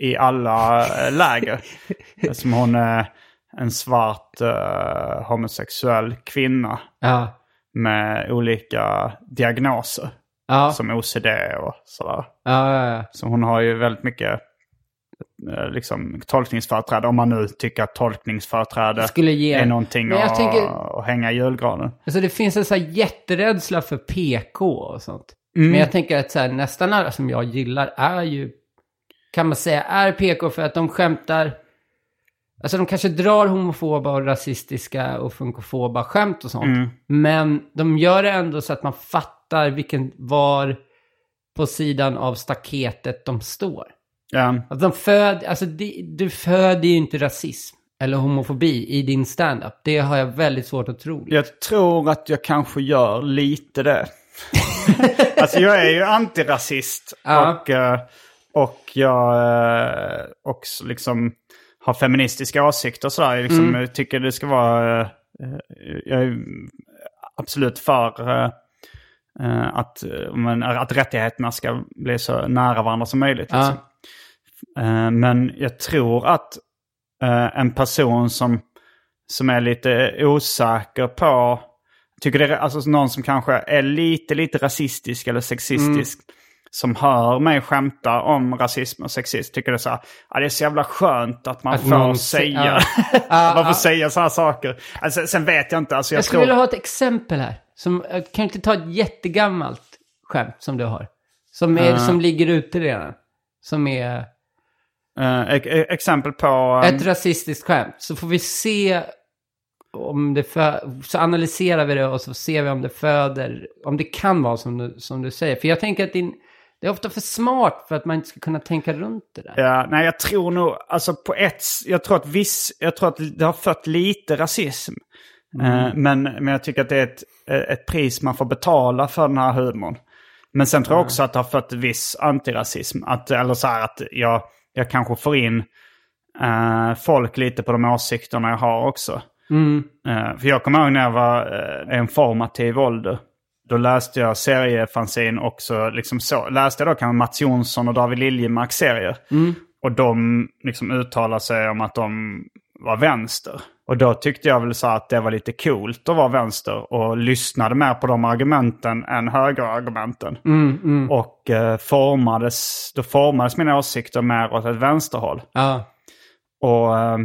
i alla eh, läger. [laughs] Som hon är en svart eh, homosexuell kvinna ja. med olika diagnoser. Ja. Som OCD och sådär. Ja. Så hon har ju väldigt mycket eh, liksom, tolkningsföreträde. Om man nu tycker att tolkningsföreträde Skulle ge- är någonting att, tänker- att hänga i julgranen. Alltså det finns en så här jätterädsla för PK och sånt. Mm. Men jag tänker att så här, nästan alla som jag gillar är ju, kan man säga, är PK för att de skämtar, alltså de kanske drar homofoba och rasistiska och funkofoba skämt och sånt. Mm. Men de gör det ändå så att man fattar vilken, var på sidan av staketet de står. Ja. Att de föd, alltså det, du föder ju inte rasism eller homofobi i din stand-up. Det har jag väldigt svårt att tro. Jag tror att jag kanske gör lite det. [laughs] alltså jag är ju antirasist. Ja. Och, eh, och jag eh, också liksom har feministiska åsikter och sådär. Jag liksom, Mm. tycker det ska vara... eh, Jag är absolut för eh, att, men, att rättigheterna ska bli så nära varandra som möjligt. Liksom. Eh, Men jag tror att en person som, som är lite osäker på... Tycker det är alltså någon som kanske är lite, lite rasistisk eller sexistisk. Som hör mig skämta om rasism och sexism. Tycker det är så här, ja, det är så jävla skönt att man Att får någon säga. sä- ja. [laughs] man får säga sådana saker. Alltså, sen vet jag inte. Alltså, jag, Jag skulle tror... vilja ha ett exempel här. Som, eh, kan inte ta ett jättegammalt skämt som du har? Som, är, som ligger ute redan. Som är e- exempel på... um, ett rasistiskt skämt. Så får vi se om det fö- Så analyserar vi det och så ser vi om det föder... Om det kan vara som du, som du säger. För jag tänker att din, det är ofta för smart för att man inte ska kunna tänka runt det där. Ja, nej, jag tror nog, alltså på ett, jag tror att viss, jag tror att det har fött lite rasism. Eh, men, men jag tycker att det är ett, ett pris man får betala för den här humorn. Men sen tror jag också att det har fött viss antirasism. Att, eller så här att jag, jag kanske får in eh, folk lite på de åsikterna jag har också. Eh, för jag kommer ihåg när jag var eh, en formativ ålder. Då läste jag seriefanzin också, liksom så, läste jag då kanske Mats Jonsson och David Liljemarks serier. Och de liksom uttalade sig om att de var vänster. Och då tyckte jag väl så att det var lite coolt att vara vänster och lyssnade mer på de argumenten än högerargumenten. Och eh, formades, då formades mina åsikter mer åt ett vänsterhåll. Ja. Och eh,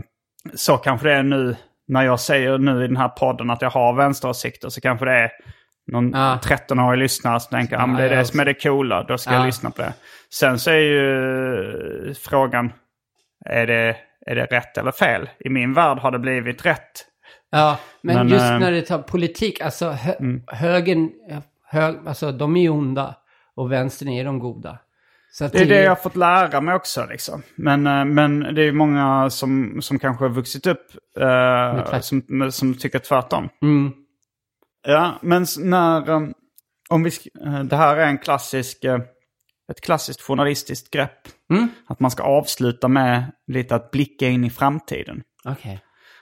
så kanske det är nu, när jag säger nu i den här podden att jag har vänsteråsikter så kanske det är någon Ja. 13-årig lyssnare som tänker att ah, det är det jag som är det coola, då ska jag Ja. lyssna på det. Sen så är ju frågan, är det, är det rätt eller fel? I min värld har det blivit rätt. Ja, men, Men, just eh, när det tar politik, alltså hö, högern, hög, alltså de är onda och vänstern är de goda. Att Det är det jag har fått lära mig också. Liksom. Men, eh, men det är många som, som kanske har vuxit upp eh, som, som tycker tvärtom. Mm. Ja, men när... um, Om vi, eh, det här är en klassisk, eh, ett klassiskt journalistiskt grepp. Mm. Att man ska avsluta med lite att blicka in i framtiden. Okej.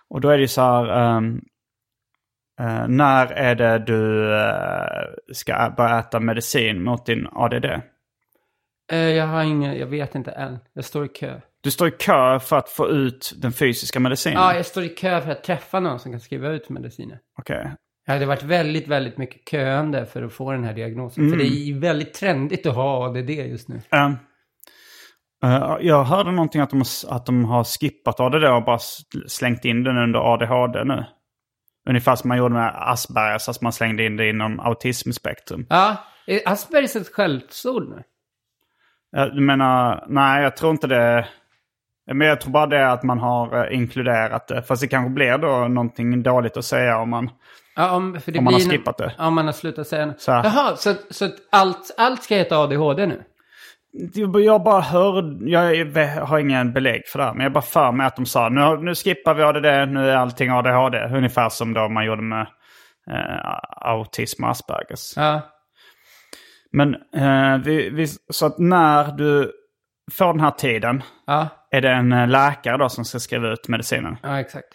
Och då är det ju så här... ehm, eh, när är det du eh, ska börja äta medicin mot din ADD? Jag har ingen, jag vet inte än. Jag står i kö. Du står i kö för att få ut den fysiska medicinen? Ja, jag står i kö för att träffa någon som kan skriva ut mediciner. Okej. Ja, det har varit väldigt, väldigt mycket köande för att få den här diagnosen. För Mm. det är väldigt trendigt att ha ADD just nu. Um, eh, jag hörde någonting att de, har- att de har skippat ADD och bara slängt in den under ADHD nu. Ungefär som man gjorde med Aspergers, att man slängde in det inom autismspektrum. Ja, är Aspergers ett skällsord nu? Jag menar, nej jag tror inte det... Men jag tror bara det att man har eh, inkluderat det. Fast det kanske blir då någonting dåligt att säga om man... Ja, om, för det Om man har blir- skippat det. Om man har slutat säga Så här. Jaha, så, så att allt, allt ska heta ADHD nu? Jag bara hör, jag har ingen belägg för det här, men jag bara för mig att de sa nu, nu skippar vi ADD, nu är allting ADHD. Ungefär som då man gjorde med eh, autism och Aspergers. Ja. Men eh, vi, vi, så att när du får den här tiden, Ja, är det en eh, läkare då som ska skriva ut medicinen. ja exakt.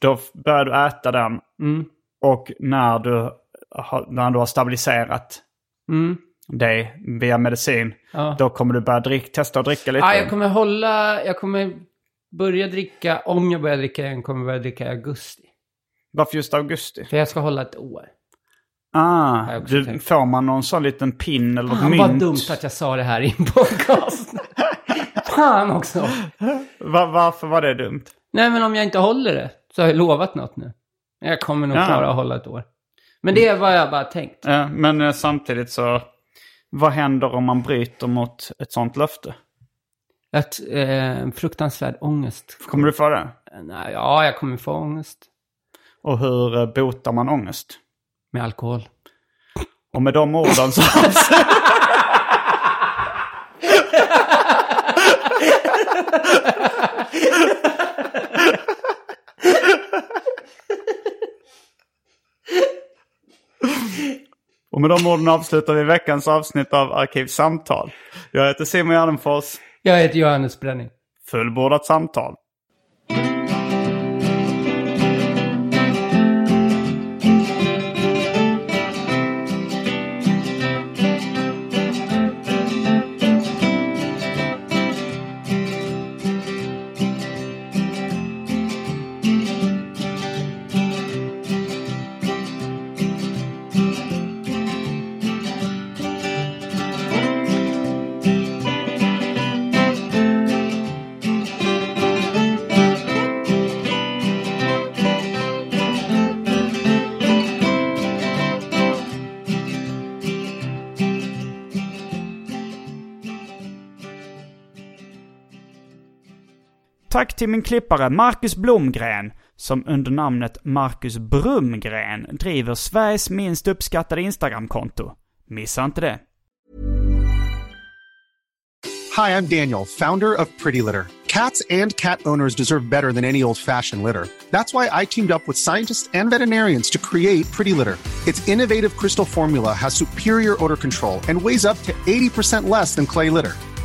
Då börjar du äta den Mm. Och när du, har- när du har stabiliserat Mm. dig via medicin, Ja. då kommer du börja drick, testa att dricka lite. Ja, jag kommer hålla, jag kommer börja dricka, om jag börjar dricka igen, kommer jag börja dricka i augusti. Varför just augusti? För jag ska hålla ett år. Ah, du, tänkt. får man någon sån liten pin eller Fan mynt? vad dumt att jag sa det här i en podcast. [laughs] Fan också. Va- varför var det dumt? Nej, men om jag inte håller det så har jag lovat något nu. Jag kommer nog Ja. klara att hålla ett år. Men det är vad jag bara tänkt. Eh, men eh, samtidigt så, vad händer om man bryter mot ett sånt löfte? Att, eh, fruktansvärd ångest. Kommer du få det? Nej, ja, jag kommer få ångest. Och hur eh, botar man ångest? Med alkohol. Och med de orden så... [laughs] orden avslutar vi veckans avsnitt av Arkivsamtal. Jag heter Simon Gärdenfors. Jag heter Johannes Bränning. Fullbordat samtal. Tack till min klippare Marcus Blomgren som under namnet Marcus Brumgren driver Sveriges minst uppskattade Instagramkonto. Missa inte det. Hi, I'm Daniel, founder of Pretty Litter. Cats and cat owners deserve better than any old fashioned litter. That's why I teamed up with scientists and veterinarians to create Pretty Litter. Its innovative crystal formula has superior odor control and weighs up to 80% less than clay litter.